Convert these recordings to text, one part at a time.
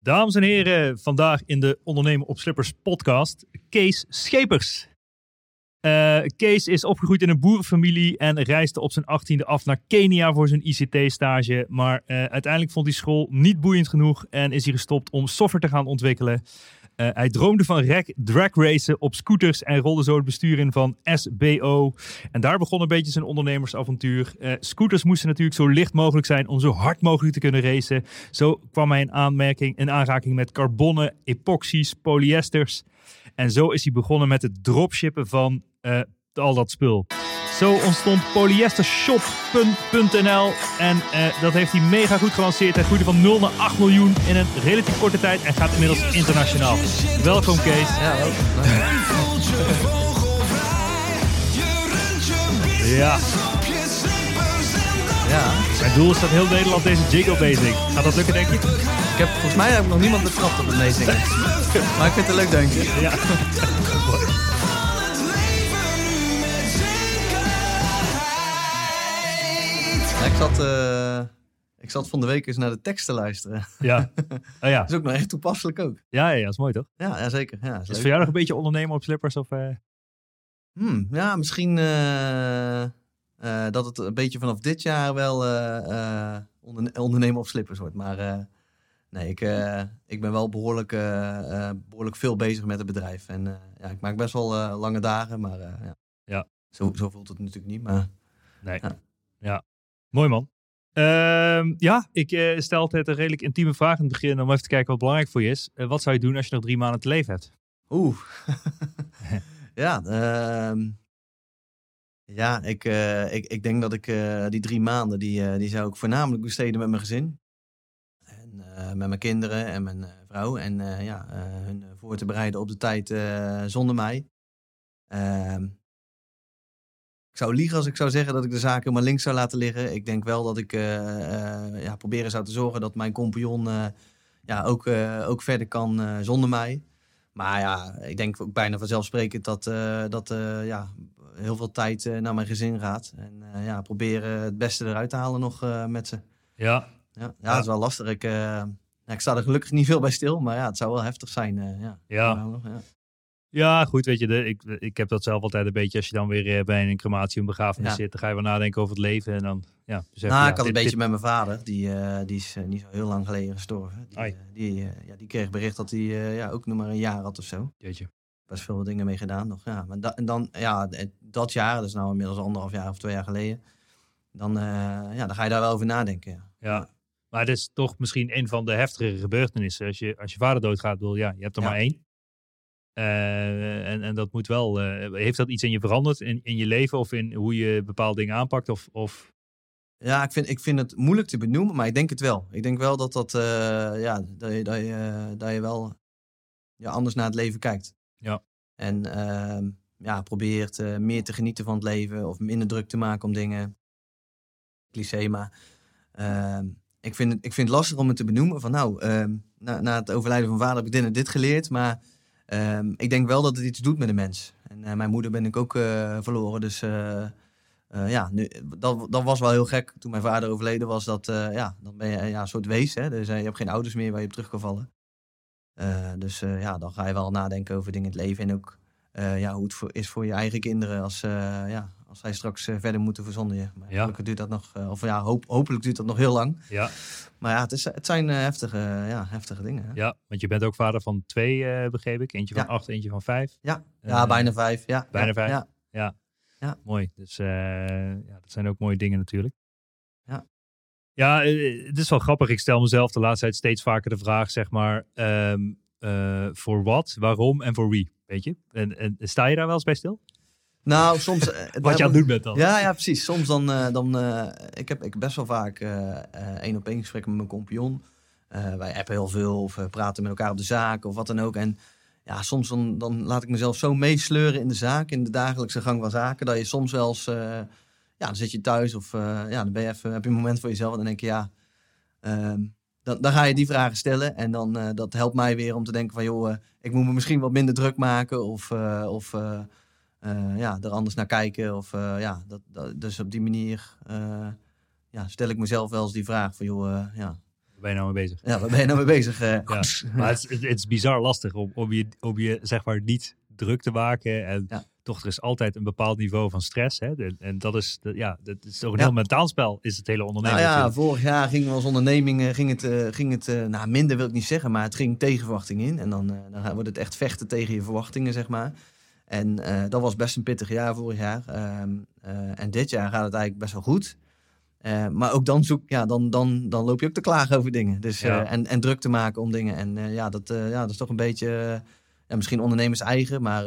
Dames en heren, vandaag in de Ondernemen op Slippers podcast, Kees Schepers. Uh, Kees is opgegroeid in een boerenfamilie en reisde op zijn achttiende af naar Kenia voor zijn ICT-stage. Maar uh, uiteindelijk vond hij school niet boeiend genoeg en is hij gestopt om software te gaan ontwikkelen. Uh, hij droomde van drag racen op scooters en rolde zo het bestuur in van SBO. En daar begon een beetje zijn ondernemersavontuur. Uh, scooters moesten natuurlijk zo licht mogelijk zijn om zo hard mogelijk te kunnen racen. Zo kwam hij in aanmerking, in aanraking met carbonnen, epoxies, polyesters. En zo is hij begonnen met het dropshippen van uh, al dat spul. Zo ontstond polyestershop.nl en uh, dat heeft hij mega goed gelanceerd. Hij groeide van 0 naar 8 miljoen in een relatief korte tijd en gaat inmiddels internationaal. Welkom Kees. Ja, welkom. ja. Ja. Mijn doel is dat heel Nederland deze jingle bezig. Gaat dat lukken denk je? Ik heb, volgens mij heb ik nog niemand betrapt op het meezingen. maar ik vind het leuk deuntje. Ja. Ik zat, uh, ik zat van de week eens naar de tekst te luisteren. Ja. Oh, ja. dat is ook nog echt toepasselijk ook. Ja, ja, dat is mooi toch? Ja, ja zeker. Ja, is, is voor jou nog een beetje ondernemen op slippers? Of, uh... hmm, ja, misschien uh, dat het een beetje vanaf dit jaar wel onder, ondernemen op slippers wordt. Maar nee, ik, ik ben wel behoorlijk, behoorlijk veel bezig met het bedrijf. En ja, ik maak best wel lange dagen, maar ja. ja. Zo, zo voelt het natuurlijk niet. Maar, nee. ja. ja. Mooi man. Uh, ja, ik uh, stel altijd een redelijk intieme vraag in het begin om even te kijken wat belangrijk voor je is. Uh, wat zou je doen als je nog drie maanden te leven hebt? Oeh. ja, uh, ja ik, uh, ik, ik denk dat ik die drie maanden, die, die zou ik voornamelijk besteden met mijn gezin. En met mijn kinderen en mijn vrouw. En ja, hun voor te bereiden op de tijd zonder mij. Ik zou liegen als ik zou zeggen dat ik de zaken maar links zou laten liggen. Ik denk wel dat ik uh, uh, ja, proberen zou te zorgen dat mijn compagnon uh, ja, ook, ook verder kan zonder mij. Maar ja, ik denk ook bijna vanzelfsprekend dat, dat ja, heel veel tijd naar mijn gezin gaat. En ja, proberen het beste eruit te halen nog met ze. Ja. Ja, ja, dat is wel lastig. Ik, ik sta er gelukkig niet veel bij stil, maar ja, het zou wel heftig zijn. ja. Ja. ja. Ja, goed, weet je, de, ik, ik heb dat zelf altijd een beetje. Als je dan weer bij een crematie en begrafenis Ja. zit, dan ga je wel nadenken over het leven. En dan, ja, dus even, Nou, ja, ik had een beetje dit- met mijn vader. Die, eh, die is eh, niet zo heel lang geleden gestorven. Die, eh, die, eh, ja, die kreeg bericht dat hij eh, ja, ook nog maar een jaar had of zo. Jeetje. Best veel dingen mee gedaan nog. Ja. Maar da- en dan, ja, dat jaar, dat is nou inmiddels anderhalf jaar of twee jaar geleden. Dan, eh, ja, dan ga je daar wel over nadenken. Ja. Ja. Maar het is toch misschien een van de heftigere gebeurtenissen. Als je, als je vader doodgaat, wil ja, je hebt er Ja. maar één. Eh, en, en dat moet wel. eh, heeft dat iets in je veranderd in, in je leven of in hoe je bepaalde dingen aanpakt? Of, of Ja, ik vind, ik vind het moeilijk te benoemen, maar ik denk het wel. Ik denk wel dat, dat, eh, ja, dat, je, dat, je, dat je wel ja, anders naar het leven kijkt. Ja. En ehm, ja, probeert meer te genieten van het leven of minder druk te maken om dingen. Cliché, maar ehm, ik, vind het, ik vind het lastig om het te benoemen. Van nou, ehm, na, na het overlijden van vader heb ik dit en dit geleerd, maar ehm, ik denk wel dat het iets doet met de mens. En eh, mijn moeder ben ik ook eh, verloren, dus... eh, ja, nu, dat, dat was wel heel gek toen mijn vader overleden was. Dat, ja, dan ben je ja, een soort wees. Hè? Dus, je hebt geen ouders meer waar je op terug kan vallen. dus ja, dan ga je wel nadenken over dingen in het leven. En ook ja, hoe het voor, is voor je eigen kinderen als, ja, als zij straks verder moeten verzonderen. Maar ja. duurt dat nog, of ja, hoop, hopelijk duurt dat nog heel lang. Ja. Maar ja, het, is, het zijn heftige, ja, heftige dingen. Hè? Ja, want je bent ook vader van twee, begreep ik. Eentje van acht, eentje van vijf. Ja, ja bijna vijf. Ja. Bijna vijf. Ja. ja. Ja. Mooi. Dus ja, dat zijn ook mooie dingen natuurlijk. Ja. Ja, eh, het is wel grappig. Ik stel mezelf de laatste tijd steeds vaker de vraag, zeg maar, um, uh, voor wat, waarom en voor wie, weet je? En, en sta je daar wel eens bij stil? Nou, soms... wat je aan het doen bent dan. Ja, ja precies. Soms dan... dan ik, heb, ik best wel vaak één op één gesprekken met mijn compagnon. wij appen heel veel of praten met elkaar op de zaak of wat dan ook. En ja, soms dan, dan laat ik mezelf zo meesleuren in de zaak, in de dagelijkse gang van zaken, dat je soms wel eens, ja, dan zit je thuis of ja, dan ben je even, heb je een moment voor jezelf en dan denk je, ja, uh, dan, dan ga je die vragen stellen en dan, uh, dat helpt mij weer om te denken van, joh, ik moet me misschien wat minder druk maken of, of ja, er anders naar kijken of ja, dat, dat, dus op die manier ja, stel ik mezelf wel eens die vraag van, joh, ja, Waar ben je nou mee bezig? Ja, waar ben je nou mee bezig? Ja. Maar het, het, is bizar lastig om, om, je, om je zeg maar niet druk te maken. En ja. toch, er is altijd een bepaald niveau van stress. Hè? En, en dat is, ja, dat is toch een heel mentaal spel, is het hele ondernemen. Nou ja, vorig jaar gingen we als onderneming, ging het, ging het nou minder wil ik niet zeggen, maar het ging tegen verwachting in. En dan, dan wordt het echt vechten tegen je verwachtingen, zeg maar. En dat was best een pittig jaar vorig jaar. Ehm, en dit jaar gaat het eigenlijk best wel goed. Uh, maar ook dan, zoek, ja, dan, dan, dan loop je ook te klagen over dingen. Dus, ja. en, en druk te maken om dingen. En ja, dat, ja, dat is toch een beetje ja, misschien ondernemers eigen. Maar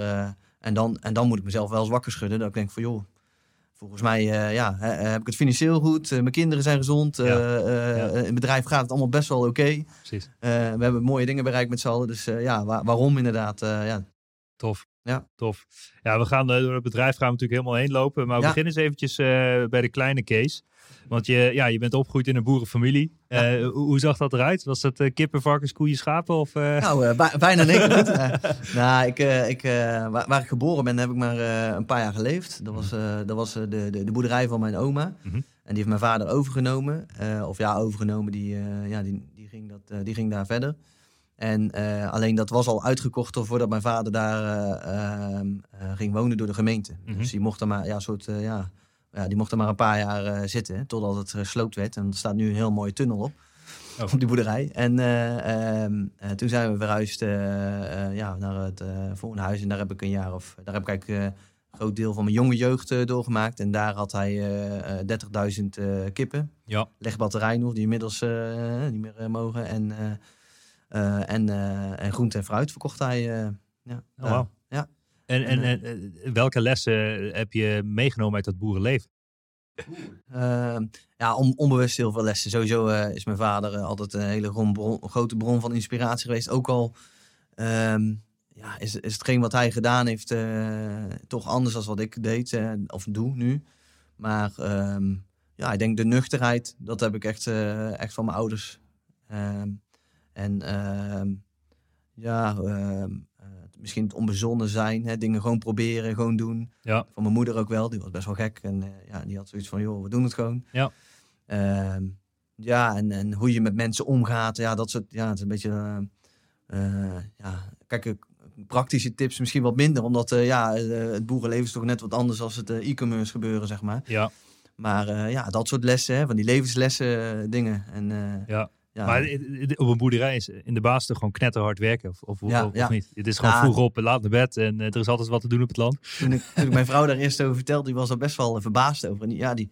en, dan, en dan moet ik mezelf wel eens wakker schudden. Dat ik denk van joh, volgens mij ja, heb ik het financieel goed. mijn kinderen zijn gezond. Ja. In het bedrijf gaat het allemaal best wel oké. Okay. we hebben mooie dingen bereikt met z'n allen. Dus ja, waar, waarom inderdaad? ja. Tof. Ja. Tof. Ja, we gaan door het bedrijf gaan we natuurlijk helemaal heen lopen. Maar we beginnen eens eventjes bij de kleine case. Want je, ja, je bent opgegroeid in een boerenfamilie. Uh, hoe, zag dat eruit? Was dat uh, kippen, varkens, koeien, schapen? Of, uh... Nou, bijna niks. nou, ik, ik, waar, waar, ik geboren ben, heb ik maar een paar jaar geleefd. Dat was, dat was de, de, de, boerderij van mijn oma. -hmm. En die heeft mijn vader overgenomen. of ja, overgenomen. Die, ja, die, die, ging dat, die ging daar verder. En alleen dat was al uitgekocht voordat mijn vader daar ehm, ging wonen door de gemeente. Mm -hmm. Dus die mocht er maar ja, een soort ja, ja, die mocht er maar een paar jaar zitten, totdat het gesloopt werd. En er staat nu een heel mooie tunnel op, oh. op die boerderij. En um, toen zijn we verhuisd ja, naar het volgende huis. En daar heb ik een jaar of, daar heb ik eigenlijk een groot deel van mijn jonge jeugd doorgemaakt. En daar had hij 30.000 kippen. Ja. Legbatterij nog, die inmiddels niet meer mogen. En, en, en groente en fruit verkocht hij. ja, oh, wow. ja. En, en, en, eh, welke lessen heb je meegenomen uit dat boerenleven? Uh, ja, on, onbewust heel veel lessen. Sowieso uh, is mijn vader uh, altijd een hele bron, grote bron van inspiratie geweest. Ook al um, ja, is, is hetgeen wat hij gedaan heeft toch anders dan wat ik deed of doe nu. Maar um, ja, ik denk de nuchterheid, dat heb ik echt, echt van mijn ouders. Um, en ja, misschien het onbezonnen zijn. Hè, dingen gewoon proberen, gewoon doen. Ja. Van mijn moeder ook wel, die was best wel gek. En uh, ja, die had zoiets van, joh, we doen het gewoon. Ja. Uh, ja, en, en hoe je met mensen omgaat. Ja, dat soort, ja, het is een beetje, uh, ja, kijk, praktische tips misschien wat minder. Omdat, ja, het boerenleven is toch net wat anders als het e-commerce gebeuren, zeg maar. Ja. Maar ja, dat soort lessen, hè, van die levenslessen dingen. En, ja. Ja. Maar op een boerderij is in de baas toch gewoon knetterhard werken? Of, of, of, niet? Het is gewoon vroeg op, laat naar bed en uh, er is altijd wat te doen op het land. Toen ik, toen ik mijn vrouw daar eerst over vertelde, die was er best wel verbaasd over. En ja, die,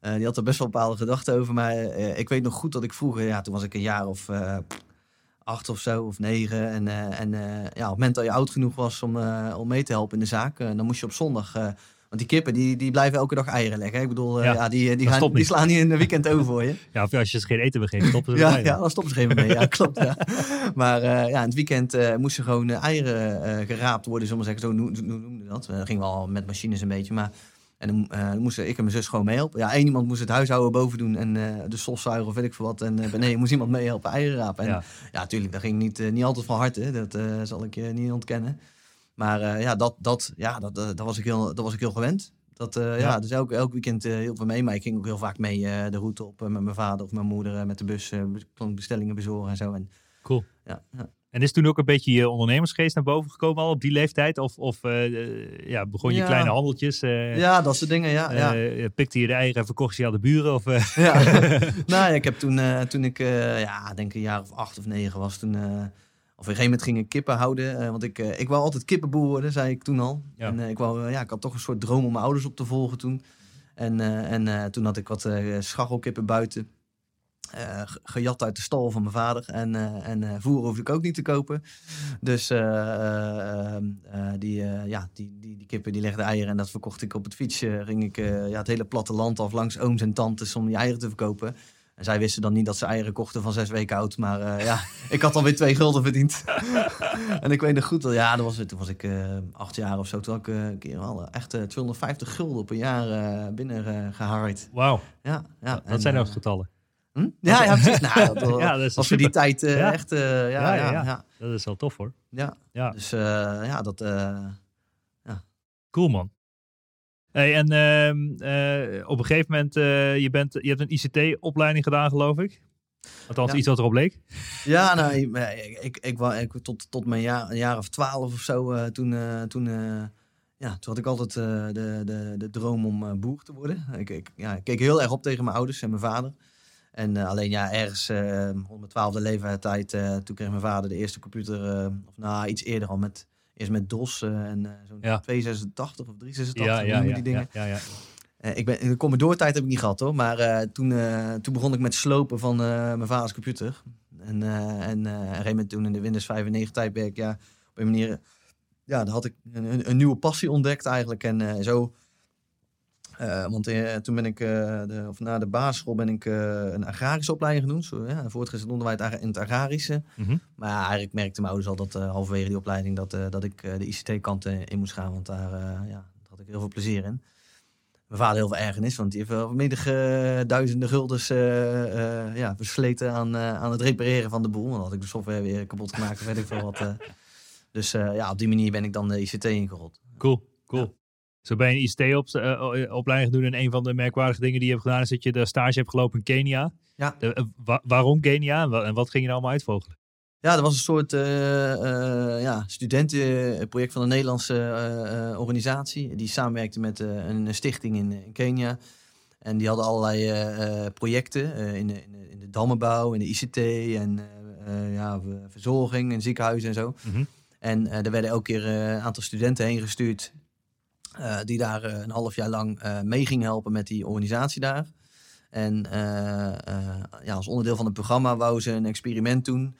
uh, die had er best wel bepaalde gedachten over. Maar uh, ik weet nog goed dat ik vroeger, ja, toen was ik een jaar of acht of zo, of negen. En, en ja, op het moment dat je oud genoeg was om, om mee te helpen in de zaak, dan moest je op zondag want die kippen die, die blijven elke dag eieren leggen. Ik bedoel, eh, ja, ja die, die, gaan, die slaan niet in een weekend over voor je. Ja, of als je ze geen eten begeeft, stoppen ze ja, ja, dan stoppen ze geen mee. Ja, klopt. Ja. Maar uh, ja, in het weekend uh, moesten gewoon eieren geraapt worden, zullen we zeggen. Zo noemden dat. dat ging wel met machines een beetje, maar... En dan, uh, moesten ik en mijn zus gewoon meehelpen. Ja, één iemand moest het huishouden boven doen en uh, de stofzuiger of weet ik veel wat. En uh, beneden moest iemand meehelpen eieren rapen. En ja, natuurlijk, dat ging niet, niet altijd van harte. Dat zal ik je niet ontkennen. Maar uh, ja, dat, dat, ja dat, uh, dat, was ik heel, dat was ik heel gewend. Dat, uh, ja. ja. dus elk, elk weekend heel veel mee. Maar ik ging ook heel vaak mee de route op met mijn vader of mijn moeder met de bus bestellingen bezorgen en zo. En, cool. Ja, ja. En is toen ook een beetje je ondernemersgeest naar boven gekomen al op die leeftijd? Of, of uh, ja, begon je Ja. kleine handeltjes? eh, Ja, dat soort dingen, ja. ja. eh, pikte je de eieren en verkocht je aan de buren? Of, eh, Ja. nou ja, ik heb toen, eh, toen ik, eh, ja, denk een jaar of acht of negen was, toen, eh, of op een gegeven moment ging ik kippen houden. eh, want ik, eh, ik wou altijd kippenboer worden, zei ik toen al. Ja. En eh, ik, wou, ja, ik had toch een soort droom om mijn ouders op te volgen toen. En, en toen had ik wat scharrelkippen buiten. ge- gejat uit de stal van mijn vader. En, en voer hoefde ik ook niet te kopen. Dus eh, eh, eh, die, ja, die, die, die kippen die legden eieren. En dat verkocht ik op het fietsje. Ging ik ja, het hele platteland af langs ooms en tantes om die eieren te verkopen. En zij wisten dan niet dat ze eieren kochten van zes weken oud. Maar eh, ja, ik had alweer twee gulden verdiend. en ik weet nog goed, dat- ja, dat was, toen was ik eh, acht jaar of zo. Toen had ik eh, een keer al echt eh, 250 gulden op een jaar binnen. Wauw, Ja, ja. dat en, zijn ook eh, getallen. hm? Ja, ja, precies. Nou, dat, Ja, dat was voor die tijd Ja. echt, ja, Ja, ja, ja, ja, ja. Dat is wel tof hoor. ja. Ja. Dus ja, dat... eh, Cool man. Hey, en ehm, eh, op een gegeven moment, eh, je, bent, je hebt een ICT-opleiding gedaan geloof ik? Althans, Ja. iets wat erop leek. Ja, nou, ik, ik, ik, ik, tot, tot mijn jaar, een jaar of twaalf of zo, eh, toen, toen, ja, toen had ik altijd de, de, de droom om boer te worden. Ik, ik, ja, ik keek heel erg op tegen mijn ouders en mijn vader. En alleen ja, ergens eh rond mijn twaalfde leeftijd, toen kreeg mijn vader de eerste computer, of nou, iets eerder al, met, eerst met DOS eh, en eh, zo'n Ja. 286 of 386, Ja, ja, ja, die dingen. ja, ja, ja. Eh, ik ben, de Commodore tijd heb ik niet gehad hoor, maar eh, toen, eh, toen begon ik met slopen van eh, mijn vaders computer. En, eh, en eh, moment toen in de Windows 95 tijdperk, ja, op een manier, ja, daar had ik een, een, een nieuwe passie ontdekt eigenlijk. En eh, zo, eh, want eh, toen ben ik, eh, de, of na de basisschool ben ik een agrarische opleiding genoemd. Zo, ja, voortgezet onderwijs in het agrarische. Mhm. Maar ja, eigenlijk merkte mijn ouders al dat halverwege die opleiding dat, dat ik de ICT-kant in moest gaan. Want daar, ja, daar had ik heel veel plezier in. Mijn vader heel veel ergernis, want die heeft wel eh, duizenden guldens ja, versleten aan, aan het repareren van de boel. Want dan had ik de software weer kapot gemaakt of weet ik veel wat. Dus ja, op die manier ben ik dan de ICT ingerold. Cool, cool. Zo ben je een ICT-opleiding doen en een van de merkwaardige dingen die je hebt gedaan is dat je de stage hebt gelopen in Kenia. Ja. De- eh, wa- waarom Kenia en wa- en wat ging je er allemaal uitvogelen? Ja, dat was een soort eh, eh, ja, studentenproject van een Nederlandse organisatie. Die samenwerkte met een stichting in, in Kenia. En die hadden allerlei projecten in, de, in, de, in de dammenbouw, in de ICT en ja, verzorging en ziekenhuizen en zo. Mhm. En er werden elke keer een aantal studenten heen gestuurd. Eh, die daar eh, een half jaar lang eh, mee gingen helpen met die organisatie daar. En ja, als onderdeel van het programma wouden ze een experiment doen.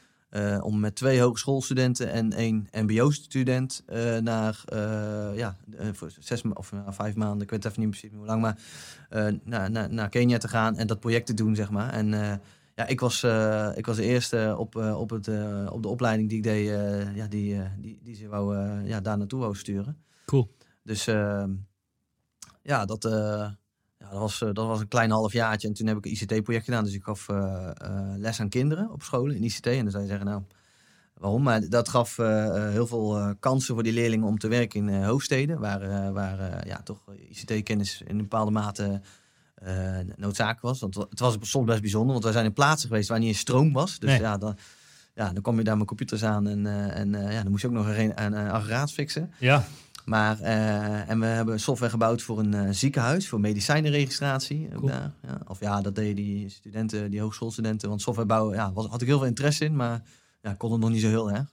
om met twee hogeschoolstudenten en één MBO-student naar ja, voor zes of eh, vijf maanden, ik weet even niet precies hoe lang, maar naar, naar, naar Kenia te gaan en dat project te doen, zeg maar. En ja, ik was, ik was de eerste op, op, het, op de opleiding die ik deed, ja, die, die, die ze wou, ja, daar naartoe wou sturen. Cool. Dus eh, ja, dat, eh, ja, dat, was, eh, dat was een klein halfjaartje. En toen heb ik een ICT-project gedaan. Dus ik gaf eh, les aan kinderen op scholen in ICT. En dan zou je zeggen, nou, waarom? Maar dat gaf heel veel kansen voor die leerlingen om te werken in eh, hoofdsteden. Waar, waar ja, toch ICT-kennis in een bepaalde mate noodzakelijk was. Want het was soms best bijzonder. Want wij zijn in plaatsen geweest waar niet eens stroom was. Dus Nee. ja, dan, ja, dan kwam je daar met computers aan. En, en ja, dan moest je ook nog een, een, een aggregaat fixen. Ja, Maar, eh, en we hebben software gebouwd voor een eh, ziekenhuis, voor medicijnenregistratie. Cool. daar, ja. Of ja, dat deden die studenten, die hogeschoolstudenten. Want software bouwen, ja, was, had ik heel veel interesse in, maar ja, kon het nog niet zo heel erg.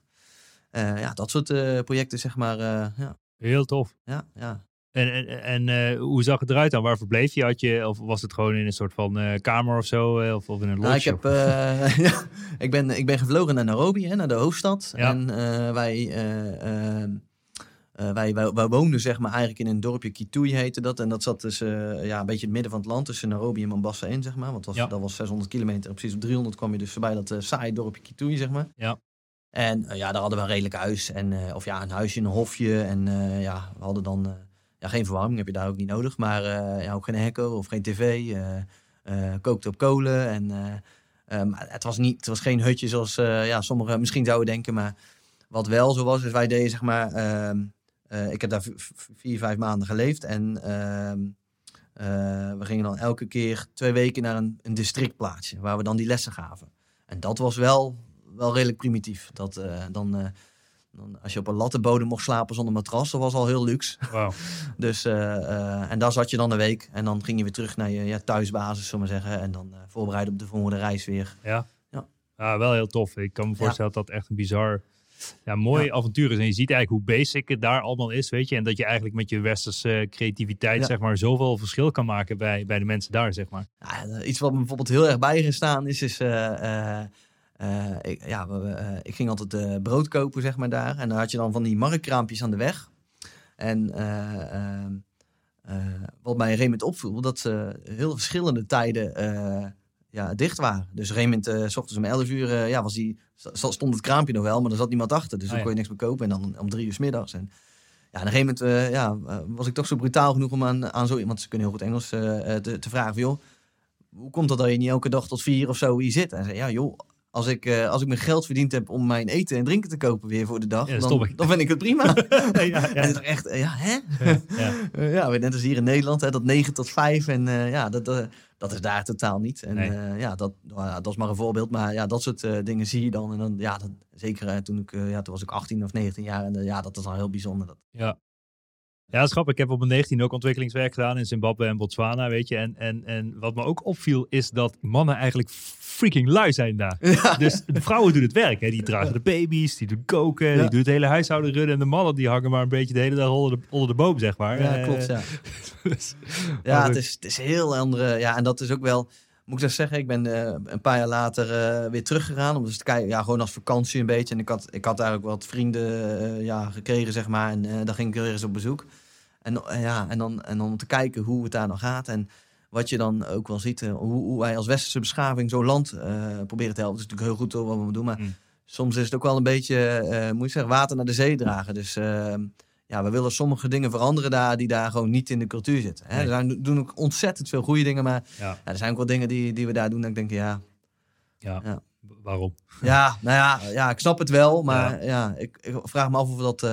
Eh, ja, dat soort projecten, zeg maar. ja, heel tof. ja, ja. En, en, en hoe zag het eruit dan? Waar verbleef je? Had je? Of was het gewoon in een soort van kamer of zo? Of, of in een Nou, ik, lodge? heb, ik, ben, ik ben gevlogen naar Nairobi, hè, naar de hoofdstad. Ja. En wij, eh, wij, wij, wij woonden zeg maar eigenlijk in een dorpje Kitui heette dat. En dat zat dus ja, een beetje in het midden van het land, tussen Nairobi en Mombasa in, zeg maar. Want dat was, Ja. dat was 600 kilometer. En precies op 300 kwam je dus voorbij dat eh saaie dorpje Kitui, zeg maar. Ja. En ja, daar hadden we een redelijk huis. En, of ja, een huisje, een hofje. En ja, we hadden dan... ja, geen verwarming heb je daar ook niet nodig. Maar ja, ook geen hekko of geen tv. kookte op kolen. En, maar het was, niet, het was geen hutje zoals ja, sommigen misschien zouden denken. Maar wat wel zo was, is wij deden zeg maar... eh, ik heb daar vier, vijf maanden geleefd. En ehm, eh, we gingen dan elke keer twee weken naar een, een districtplaatsje. Waar we dan die lessen gaven. En dat was wel wel redelijk primitief. Dat, eh, dan, dan, als je op een lattenbodem mocht slapen zonder matras, dat was al heel luxe. Dus, en daar zat je dan een week. En dan ging je weer terug naar je ja, thuisbasis, zullen we maar zeggen. En dan voorbereiden op de volgende reis weer. Ja. Ja. ja, wel heel tof. Ik kan me voorstellen dat dat echt een bizar, ja, mooi Ja. avontuur is. En je ziet eigenlijk hoe basic het daar allemaal is, weet je. En dat je eigenlijk met je westerse eh, creativiteit, Ja. zeg maar, zoveel verschil kan maken bij, bij de mensen daar, zeg maar. Ja, eh, iets wat me bijvoorbeeld heel erg bijgestaan is, is eh, ik, ja, ik ging altijd brood kopen, zeg maar, daar. En dan had je dan van die marktkraampjes aan de weg. En eh, ehm, eh, wat mij een moment opviel, dat ze heel verschillende tijden ja, dicht waren. Dus op een gegeven moment, s ochtends om 11 uur, eh, ja, was die, st- stond het kraampje nog wel, maar er zat niemand achter. Dus Ah, dan kon je niks meer kopen. En dan om drie uur 's middags. En ja, op een gegeven moment eh, ja, eh, was ik toch zo brutaal genoeg om aan, aan zo iemand, ze kunnen heel goed Engels, te, te vragen van, joh, hoe komt het dat je niet elke dag tot vier of zo hier zit? En zei, ja joh, als ik, eh, als ik mijn geld verdiend heb om mijn eten en drinken te kopen weer voor de dag, Ja, dan dan, vind ik het prima. ja, ja, En het is echt, eh, ja, hè? ja. Eh, ja, net als hier in Nederland, hè, dat 9 tot 5. En ja, dat, dat is daar totaal niet. En Nee. ja, dat, nou dat is maar een voorbeeld. Maar ja, dat soort dingen zie je dan. En dan, ja, dat, zeker toen, ik, ja, toen was ik 18 of 19 jaar. En ja, dat is dan heel bijzonder. Dat, Ja. Ja, dat is grappig. Ik heb op mijn 19 ook ontwikkelingswerk gedaan in Zimbabwe en Botswana, weet je. En, en, en wat me ook opviel is dat mannen eigenlijk freaking lui zijn daar. ja, Dus de vrouwen doen het werk. Hè. Die dragen de baby's, die doen koken, Ja. die doen het hele huishouden runnen. En de mannen die hangen maar een beetje de hele dag onder de, onder de boom, zeg maar. ja, Eh, klopt. Ja, dus- ja het, is, het is heel andere. Ja, en dat is ook wel. Moet ik dat zeggen? Ik ben eh, een paar jaar later eh, weer teruggegaan. Om dus te kijken, ja, gewoon als vakantie een beetje. En ik had, ik had ook wat vrienden ja, gekregen, zeg maar. En daar ging ik weer eens op bezoek. En, eh, ja, en, dan, en dan om te kijken hoe het daar nog gaat. En wat je dan ook wel ziet, eh, hoe, hoe wij als westerse beschaving zo'n land eh, proberen te helpen. Dat is natuurlijk heel goed hoor, wat we doen. Maar Mm. soms is het ook wel een beetje, moet je zeggen, water naar de zee dragen. Dus ja, we willen sommige dingen veranderen daar die daar gewoon niet in de cultuur zitten. Hè? Nee. Er zijn, doen ook ontzettend veel goede dingen, maar ja, ja, er zijn ook wel dingen die, die we daar doen. Dat ik denk, ja, ja. Ja. Waarom? ja, nou ja, ja, ik snap het wel, maar ja, ik, ik vraag me af of dat, eh,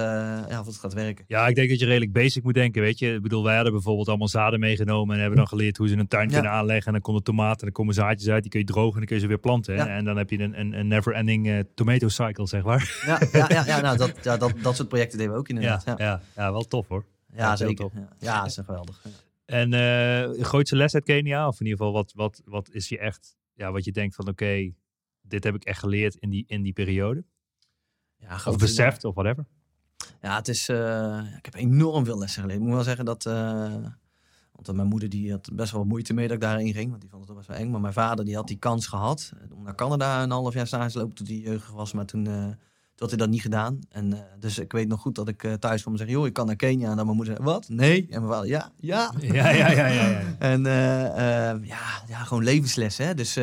ja, of het gaat werken. Ja, ik denk dat je redelijk basic moet denken, weet je. Ik bedoel, wij hadden bijvoorbeeld allemaal zaden meegenomen en hebben dan geleerd hoe ze een tuin Ja. kunnen aanleggen. En dan komen tomaten en dan komen zaadjes uit, die kun je drogen en dan kun je ze weer planten. Ja. En dan heb je een, een, een never-ending eh, tomato cycle, zeg maar. Ja, ja, ja, ja, nou, dat, ja dat, dat soort projecten deden we ook inderdaad. Ja, ja. Ja, wel tof hoor. ja, zeker. tof. Ja, dat is geweldig. En eh grootste les uit Kenia? Of in ieder geval, wat, wat, wat is je echt, ja, wat je denkt van oké, dit heb ik echt geleerd in die, in die periode? Ja, Of beseft, of whatever. Ja, het is. eh, ik heb enorm veel lessen geleerd. Ik moet wel zeggen dat. eh, want mijn moeder die had best wel moeite mee dat ik daarin ging. Want die vond het best wel eng. Maar mijn vader die had die kans gehad. eh, Om naar Canada een half jaar stage te lopen toen hij jeugdig was. Maar toen, toen had hij dat niet gedaan. En, dus ik weet nog goed dat ik thuis kwam en zeg: joh, ik kan naar Kenia. En dan mijn moeder zei: wat? Nee. En mijn vader: ja, ja. Ja, ja, ja, ja. ja. En ja, ja, gewoon levenslessen. Hè? Dus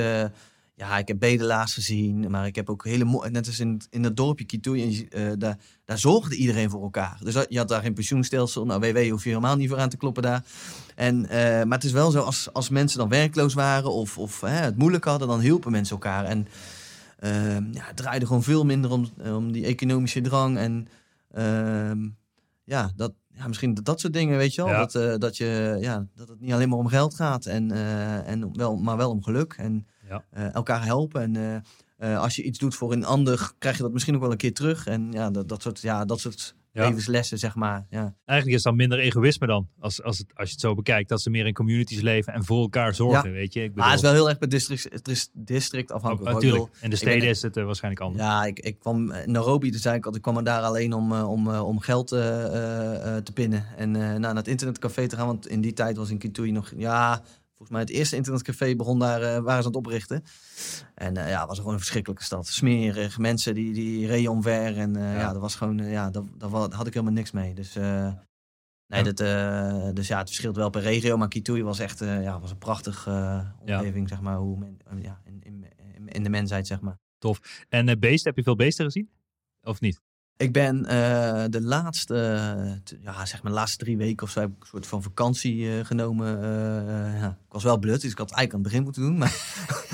ja, ik heb bedelaars gezien, maar ik heb ook hele mooie... Net als in, in het dorpje je- eh, daar, daar zorgde iedereen voor elkaar. Dus dat- je had daar geen pensioenstelsel. Nou, WW hoef je helemaal niet voor aan te kloppen daar. En, eh, maar het is wel zo, als, als mensen dan werkloos waren of, of hè, het moeilijk hadden, dan hielpen mensen elkaar. En ehm, ja, het draaide gewoon veel minder om, om die economische drang. En ehm, ja, dat, ja, misschien dat, dat soort dingen, weet je wel. Ja. Dat, eh, dat, je, ja, dat het niet alleen maar om geld gaat, en, en wel, maar wel om geluk. En Ja. eh, elkaar helpen. En eh, eh, als je iets doet voor een ander, krijg je dat misschien ook wel een keer terug. En ja, dat, dat soort, ja, dat soort Ja. levenslessen, zeg maar. Ja. Eigenlijk is dan minder egoïsme dan, als, als, het, als je het zo bekijkt. Dat ze meer in communities leven en voor elkaar zorgen, weet je. Ik bedoel, Maar het is wel heel erg per district, het is district afhankelijk. natuurlijk. bedoel, In de ben- steden is het waarschijnlijk anders. Ja, ik, ik kwam in Nairobi, dus zei ik kwam er daar alleen om, om, om geld te pinnen. En nou, naar het internetcafé te gaan, want in die tijd was in Kitui nog, ja, volgens mij het eerste internetcafé begon daar, eh, waren ze aan het oprichten. En eh, ja, het was gewoon een verschrikkelijke stad. Smerig, mensen die, die reden omver en eh, Ja. ja. dat was gewoon, ja, daar, had ik helemaal niks mee. Dus... eh, Ja. Nee, dat, dus ja, het verschilt wel per regio. Maar Kitui was echt ja, was een prachtig eh, omgeving, zeg maar. Hoe men, ja, in, in, in de mensheid, zeg maar. En eh beesten, heb je veel beesten gezien? Of niet? Ik ben eh, de laatste, ja, zeg maar de laatste drie weken of zo heb ik een soort van vakantie eh, genomen. eh, ja. Ik was wel blut, dus ik had het eigenlijk aan het begin moeten doen. Maar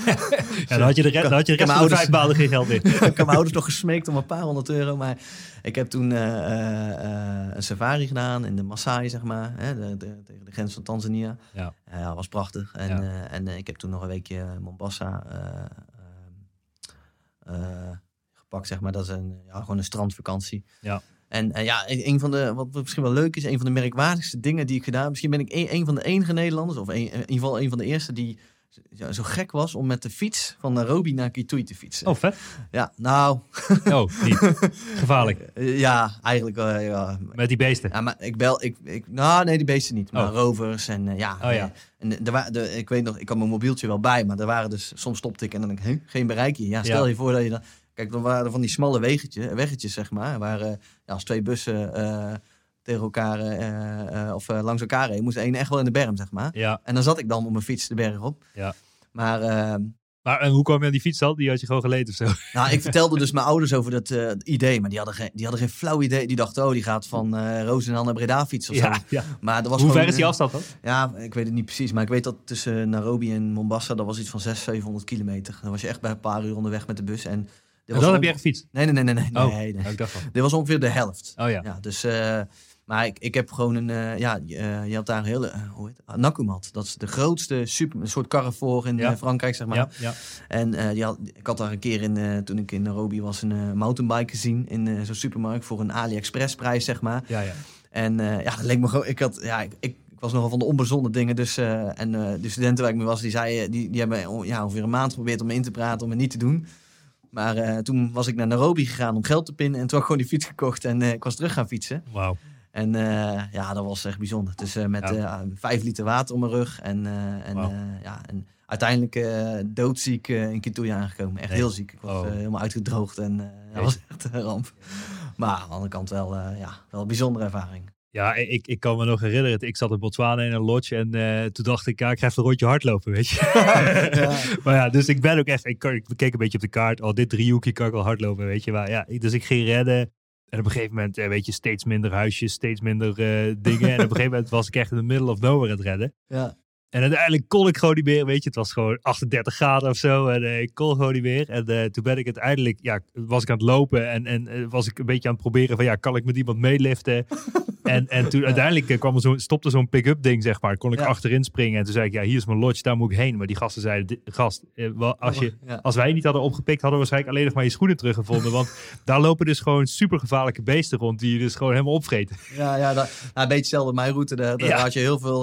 Ja, dan had je de, re- dan had je de rest van vijf maanden geen geld meer. ik heb mijn ouders nog gesmeekt om een paar honderd euro. Maar ik heb toen een safari gedaan in de Maasai, zeg maar. Hè, de, de, tegen de grens van Tanzania. Ja. Dat was prachtig. En, Ja. en ik heb toen nog een weekje Mombasa. Gepakt, zeg maar. Dat is een, ja, gewoon een strandvakantie. Ja. En ja, een van de, wat misschien wel leuk is, een van de merkwaardigste dingen die ik gedaan heb. Misschien ben ik een, een van de enige Nederlanders, of een, in ieder geval een van de eerste die ja, zo gek was om met de fiets van Nairobi naar Kitui te fietsen. Oh, vet. Ja, nou, Oh, niet. Gevaarlijk. ja, eigenlijk wel. ja. Met die beesten. Ja, maar ik bel, ik, ik, nou nee, die beesten niet, maar Oh. rovers en eh, ja. Oh, ja. en er wa- de, ik weet nog, ik had mijn mobieltje wel bij, maar er waren dus, soms stopte ik en dan denk ik, "Huh, geen bereik hier. Ja, stel Ja. je voor dat je dan, kijk, dan waren er van die smalle weggetjes, weggetjes zeg maar, waar eh, ja, als twee bussen eh, tegen elkaar, eh, of langs elkaar reden, moest één echt wel in de berm, zeg maar. Ja. En dan zat ik dan op mijn fiets de berg op. Ja. Maar eh, Maar en hoe kwam je aan die fiets dan? Die had je gewoon geleend of zo? nou, ik vertelde dus mijn ouders over dat idee, maar die hadden, geen, die hadden geen flauw idee. Die dachten, oh, die gaat van eh Roosendaal naar Breda fietsen of zo. ja. Maar er was Hoe ver is die afstand dan? Ja, ik weet het niet precies. Maar ik weet dat tussen Nairobi en Mombasa, dat was iets van 600, 700 kilometer. Dan was je echt bij een paar uur onderweg met de bus. En En was dan heb je echt gefietst? Nee, nee, nee, nee. nee, Oh, nee, nee. van. Dit was ongeveer de helft. Oh ja. Ja, dus... eh, maar ik, ik heb gewoon een... eh, ja, eh, je had daar een hele... hoe heet het? Nakumat. Dat is de grootste super... Een soort Carrefour in Ja. Frankrijk, zeg maar. Ja, ja. En die had, ik had daar een keer in, toen ik in Nairobi was, een mountainbike gezien in zo'n supermarkt voor een AliExpress prijs, zeg maar. ja, ja. En ja, dat leek me gewoon. Ik had, ja, ik, ik, ik was nogal van de onbezonnen dingen. Dus, eh, en eh, de studenten waar ik mee was, die zeiden, die, die hebben oh, ja, ongeveer een maand geprobeerd om me in te praten, om het niet te doen. Maar eh, toen was ik naar Nairobi gegaan om geld te pinnen. En toen had ik gewoon die fiets gekocht en eh, ik was terug gaan fietsen. Wauw. En eh, ja, dat was echt bijzonder. Dus met Ja. vijf liter water om mijn rug. En, en, ja, en uiteindelijk doodziek in Kitui aangekomen. Echt Nee. heel ziek. Ik was Oh. helemaal uitgedroogd en dat was echt een ramp. Maar aan de andere kant wel, ja, wel een bijzondere ervaring. Ja, ik, ik kan me nog herinneren. Ik zat in Botswana in een lodge en eh, toen dacht ik, ja, ik ga even een rondje hardlopen, weet je. Ja. maar ja, dus ik ben ook echt, ik, keek een beetje op de kaart. Oh, dit driehoekje kan ik wel hardlopen, weet je. Maar ja, dus ik ging redden. En op een gegeven moment, eh, weet je, steeds minder huisjes, steeds minder eh, dingen. en op een gegeven moment was ik echt in the middle of nowhere aan het redden. Ja. En uiteindelijk kon ik gewoon niet meer, weet je. Het was gewoon 38 graden of zo. En eh, ik kon gewoon niet meer. En eh, toen ben ik uiteindelijk, ja, was ik aan het lopen. En, en eh, was ik een beetje aan het proberen van, ja, kan ik met iemand meeliften? en, en toen uiteindelijk kwam er zo, stopte zo'n pick-up ding, zeg maar. Kon ik Ja. achterin springen. En toen zei ik, ja, hier is mijn lodge, daar moet ik heen. Maar die gasten zeiden, "Di- gast, wel, als, je, als wij niet hadden opgepikt, hadden we waarschijnlijk alleen nog maar je schoenen teruggevonden. Want daar lopen dus gewoon super gevaarlijke beesten rond, die je dus gewoon helemaal opvreten. Ja, ja dat, nou, een beetje hetzelfde mijn route. Daar, had je heel veel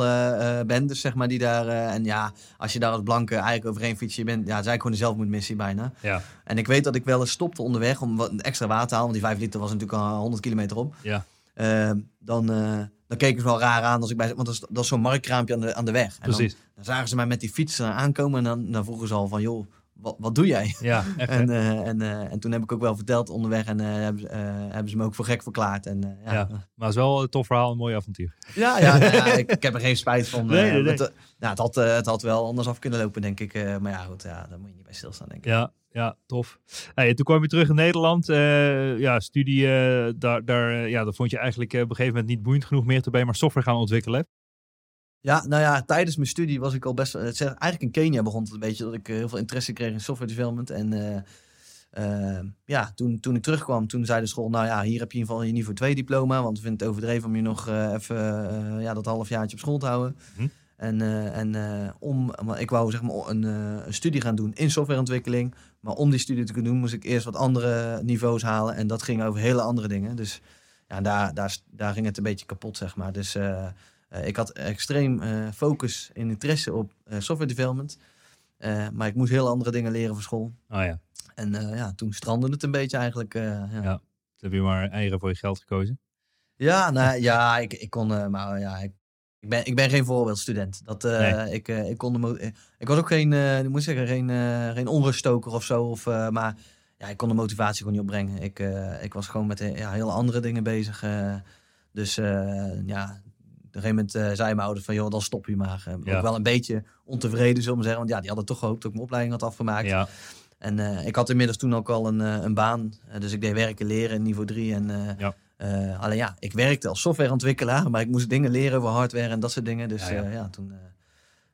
bendes, zeg maar, die daar... eh, en ja, als je daar als blanke eigenlijk overheen fietst, je bent... Ja, het is eigenlijk gewoon een zelfmoordmissie bijna. Ja, En ik weet dat ik wel eens stopte onderweg om wat extra water te halen. Want die 5 liter was natuurlijk al 100 kilometer op. ja, Eh, dan, eh, dan keken ze wel raar aan als ik bij... Want dat is, dat is zo'n marktkraampje aan de, aan de weg. En dan, precies. dan zagen ze mij met die fiets aankomen. En dan, dan vroegen ze al van, joh, wat, wat doe jij? Ja, echt. En, eh, en, eh, en toen heb ik ook wel verteld onderweg. En eh, hebben, ze, hebben ze me ook voor gek verklaard. En, ja. Ja. Maar het is wel een tof verhaal, een mooi avontuur. Ja, ja, ja, ik, ik heb er geen spijt van. Nee, nee, nee. Het, nou, het, had, het had wel anders af kunnen lopen, denk ik. maar ja, goed, ja, daar moet je niet bij stilstaan, denk ik. Ja, ja, tof. Hey, toen kwam je terug in Nederland. ja, studie, daar, daar, ja, dat vond je eigenlijk op een gegeven moment niet boeiend genoeg meer. Toen ben je maar software gaan ontwikkelen. Ja, nou ja, tijdens mijn studie was ik al best... Zeg, eigenlijk in Kenia begon het een beetje dat ik eh, heel veel interesse kreeg in software development. En eh, eh, ja, toen, toen ik terugkwam, toen zei de school... Nou ja, hier heb je in ieder geval je niveau 2 diploma. Want we vinden het overdreven om je nog even ja, dat halfjaartje op school te houden. Mhm. En, en om, maar ik wou zeg maar een, een studie gaan doen in softwareontwikkeling. Maar om die studie te kunnen doen, moest ik eerst wat andere niveaus halen. En dat ging over hele andere dingen. Dus ja, daar, daar, daar ging het een beetje kapot, zeg maar. Dus ik had extreem eh, focus en interesse op eh, software development. Eh, maar ik moest heel andere dingen leren voor school. Oh ja, En eh, ja, toen strandde het een beetje eigenlijk. eh, ja. Ja. toen heb je maar eieren voor je geld gekozen. Ja, nou, ja, ik, ik kon, eh, maar ja, ik, ik, ben, ik ben geen voorbeeldstudent. Dat, eh, ik, eh, ik, kon de eh, ik was ook geen, eh, ik moet zeggen, geen, eh, geen onruststoker of zo. Of, eh, maar ja, ik kon de motivatie gewoon niet opbrengen. Ik, eh, ik was gewoon met eh, ja, heel andere dingen bezig. eh. dus eh, ja, een gegeven moment eh, zei mijn ouders van, joh, dan stop je maar. Eh, Ja. Ook wel een beetje ontevreden, zullen we zeggen. Want ja, die hadden toch gehoopt dat ik mijn opleiding had afgemaakt. Ja, En eh, ik had inmiddels toen ook al een, een baan. Dus ik deed werken leren in niveau 3. En, Ja. alleen ja, ik werkte als softwareontwikkelaar, maar ik moest dingen leren over hardware en dat soort dingen. Dus Ja, ja, toen,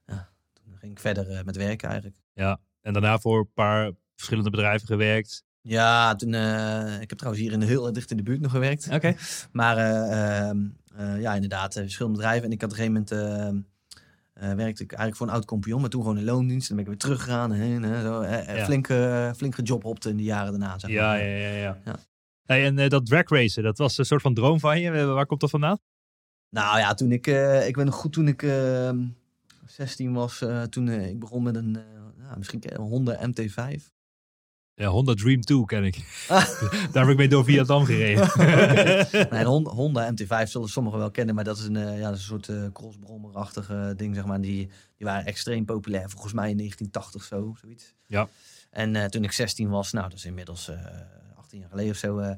ja, toen ging ik verder met werken eigenlijk. ja. En daarna voor een paar verschillende bedrijven gewerkt. Ja, toen, eh, ik heb trouwens hier in de heel dicht in de buurt nog gewerkt. Oké. Maar eh, ehm, eh, ja, inderdaad, verschillende bedrijven. En ik had op een gegeven moment, ehm, werkte ik eigenlijk voor een oud compagnon, maar toen gewoon in loondienst. Dan ben ik weer teruggegaan. En, en zo, Ja. flink, uh, flink gejobhopte in de jaren daarna. Zeg Ja, maar. ja, ja. ja. Ja. Hey, en dat drag racen, dat was een soort van droom van je. Waar komt dat vandaan? Nou ja, toen ik, ik ben nog goed toen ik eh, 16 was, eh, toen ik begon met een, misschien een Honda MT5. Ja, Honda Dream 2 ken ik. Daar heb ik mee door Vietnam gereden. Nee, de Hon- Honda MT5 zullen sommigen wel kennen, maar dat is een, eh, ja, dat is een soort eh crossbrommerachtige ding, zeg maar. Die, die waren extreem populair, volgens mij in 1980 zo, zoiets. Ja. En eh, toen ik 16 was, nou, dat is inmiddels eh 18 jaar geleden of zo,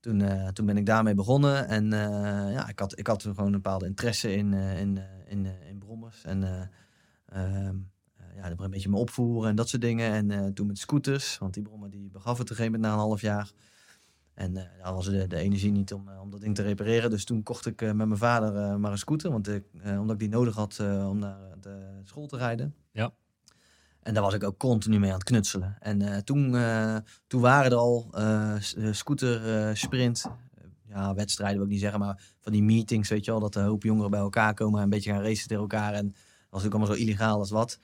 toen, toen ben ik daarmee begonnen. En ja, ik had, ik had gewoon een bepaalde interesse in, in, in, in brommers. En eh, ja, een beetje me opvoeren en dat soort dingen. En eh, toen met scooters, want die brommer die begaf het op een gegeven moment na een half jaar. En eh daar was de, de energie niet om, eh, om dat ding te repareren. Dus toen kocht ik met mijn vader maar een scooter. Want ik, omdat ik die nodig had om naar de school te rijden. Ja. En daar was ik ook continu mee aan het knutselen. En toen, toen waren er al scooter sprint. Ja, wedstrijden wil ik niet zeggen, maar van die meetings, weet je wel. Dat een hoop jongeren bij elkaar komen en een beetje gaan racen tegen elkaar. En dat was natuurlijk allemaal zo illegaal als wat.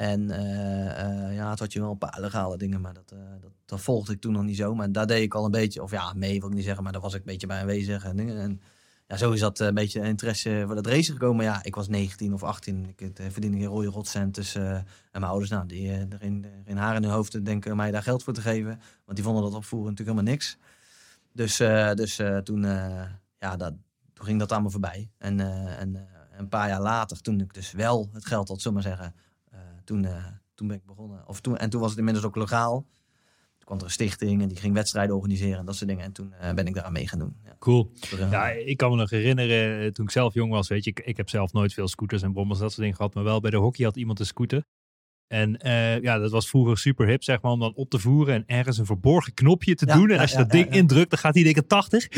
En eh, eh, ja, het had je wel een paar legale dingen, maar dat, eh, dat, dat volgde ik toen nog niet zo. Maar daar deed ik al een beetje, of ja, mee wil ik niet zeggen, maar daar was ik een beetje bij aanwezig. En, dingen. en ja, zo is dat een beetje interesse voor dat racen gekomen. Maar ja, ik was 19 of 18, ik verdiende geen rode rotcent. Dus, en mijn ouders, nou, die eh, er geen, geen haar in hun hoofd denken mij daar geld voor te geven. Want die vonden dat opvoeren natuurlijk helemaal niks. Dus, dus toen, ja, dat, toen ging dat allemaal voorbij. En, en een paar jaar later, toen ik dus wel het geld had, zullen we maar zeggen, toen, eh, toen ben ik begonnen. Of toen, en toen was het inmiddels ook legaal. Toen kwam er een stichting en die ging wedstrijden organiseren en dat soort dingen. En toen eh, ben ik daaraan mee gaan doen. Ja. Cool. Ja, ik kan me nog herinneren eh, toen ik zelf jong was. Weet je, ik, ik heb zelf nooit veel scooters en brommers, dat soort dingen gehad. Maar wel bij de hockey had iemand een scooter. En eh, ja, dat was vroeger super hip, zeg maar, om dan op te voeren en ergens een verborgen knopje te Ja, doen. En als je ja, dat ding ja, indrukt, dan gaat hij denken 80.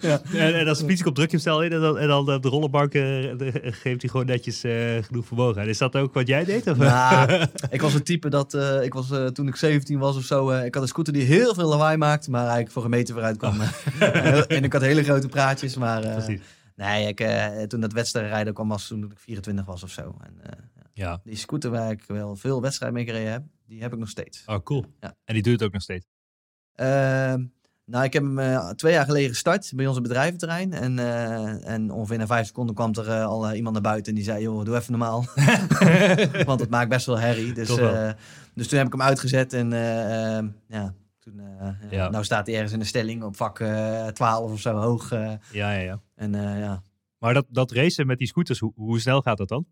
Ja. en, en als de fiets op druk je hem snel in en dan, en dan de rollenbank eh, de- geeft hij gewoon netjes eh, genoeg vermogen. En is dat ook wat jij deed? Of? Nou, ik was het type dat eh, ik was eh, toen ik 17 was of zo. eh, ik had een scooter die heel veel lawaai maakte, maar eigenlijk voor een meter vooruit kwam. en ik had hele grote praatjes, maar eh, Precies. nee, ik, eh, toen dat wedstrijdrijden kwam was toen ik 24 was of zo. En, eh, Ja. die scooter waar ik wel veel wedstrijden mee gereden heb, die heb ik nog steeds. Oh, cool. Ja. En die doet het ook nog steeds. Ehm, nou, ik heb hem eh, twee jaar geleden gestart bij ons bedrijventerrein. En, eh, en ongeveer na vijf seconden kwam er eh, al iemand naar buiten en die zei, joh, doe even normaal. Want het maakt best wel herrie. Dus, dus toen heb ik hem uitgezet en eh, ehm, ja, toen, Ja. nou staat hij ergens in de stelling op vak eh 12 of zo hoog. Ja, ja, ja. en ja. Maar dat, dat racen met die scooters, hoe, hoe snel gaat dat dan?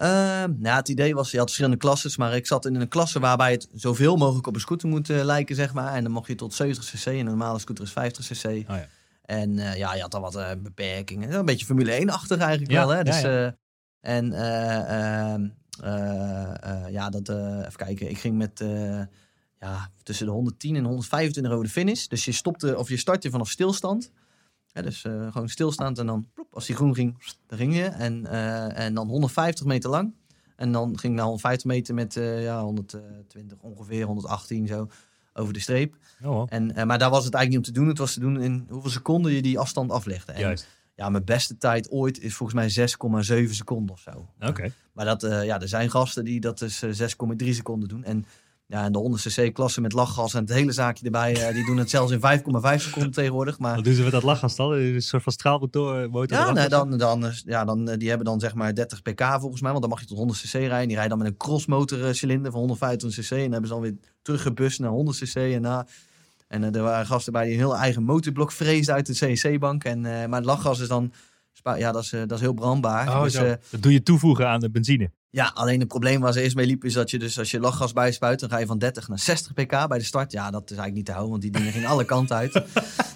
Ehm, nou, het idee was, je had verschillende klasses, maar ik zat in een klasse waarbij het zoveel mogelijk op een scooter moet eh, lijken, zeg maar. En dan mocht je tot 70 cc en een normale scooter is 50 cc. Oh ja. En eh, ja, je had al wat eh, beperkingen. Een beetje Formule 1-achtig eigenlijk Ja, wel, hè. Dus, ja. en eh, ehm, eh, eh, ja, dat, even kijken, ik ging met ja, tussen de 110 en 125 over de finish. Dus je stopte, of je startte vanaf stilstand. Ja, dus eh, gewoon stilstaand en dan, plop, als die groen ging, dan ging je. En, eh, en dan 150 meter lang. En dan ging naar 150 meter met eh, ja, 120 ongeveer, 118 zo over de streep. Oh. En, maar daar was het eigenlijk niet om te doen. Het was te doen in hoeveel seconden je die afstand aflegde. En, Juist. Ja, mijn beste tijd ooit is volgens mij 6,7 seconden of zo. Oké. Maar dat, ja, er zijn gasten die dat dus eh, 6,3 seconden doen. En ja, en de 100 cc klasse met lachgas en het hele zaakje erbij, eh, die doen het zelfs in 5,5 seconden tegenwoordig. Maar Wat doen ze met dat lachgas dan? Een soort van straalmotor motor ja, nee, dan, dan, eh, ja dan, eh, die hebben dan zeg maar 30 pk volgens mij, want dan mag je tot 100 cc rijden. Die rijden dan met een crossmotor eh, cilinder van 125 cc en dan hebben ze dan weer teruggebust naar 100 cc en na. En eh, er waren gasten bij die een heel eigen motorblok vreesden uit de CNC-bank. En, eh, maar het lachgas is dan, spa- ja, dat is, eh, dat is heel brandbaar. Oh, dus, zo. eh, dat doe je toevoegen aan de benzine. ja, alleen het probleem waar ze eerst mee liepen is dat je dus als je lachgas bijspuit, dan ga je van 30 naar 60 pk bij de start. Ja, dat is eigenlijk niet te houden, want die dingen gingen alle kanten uit.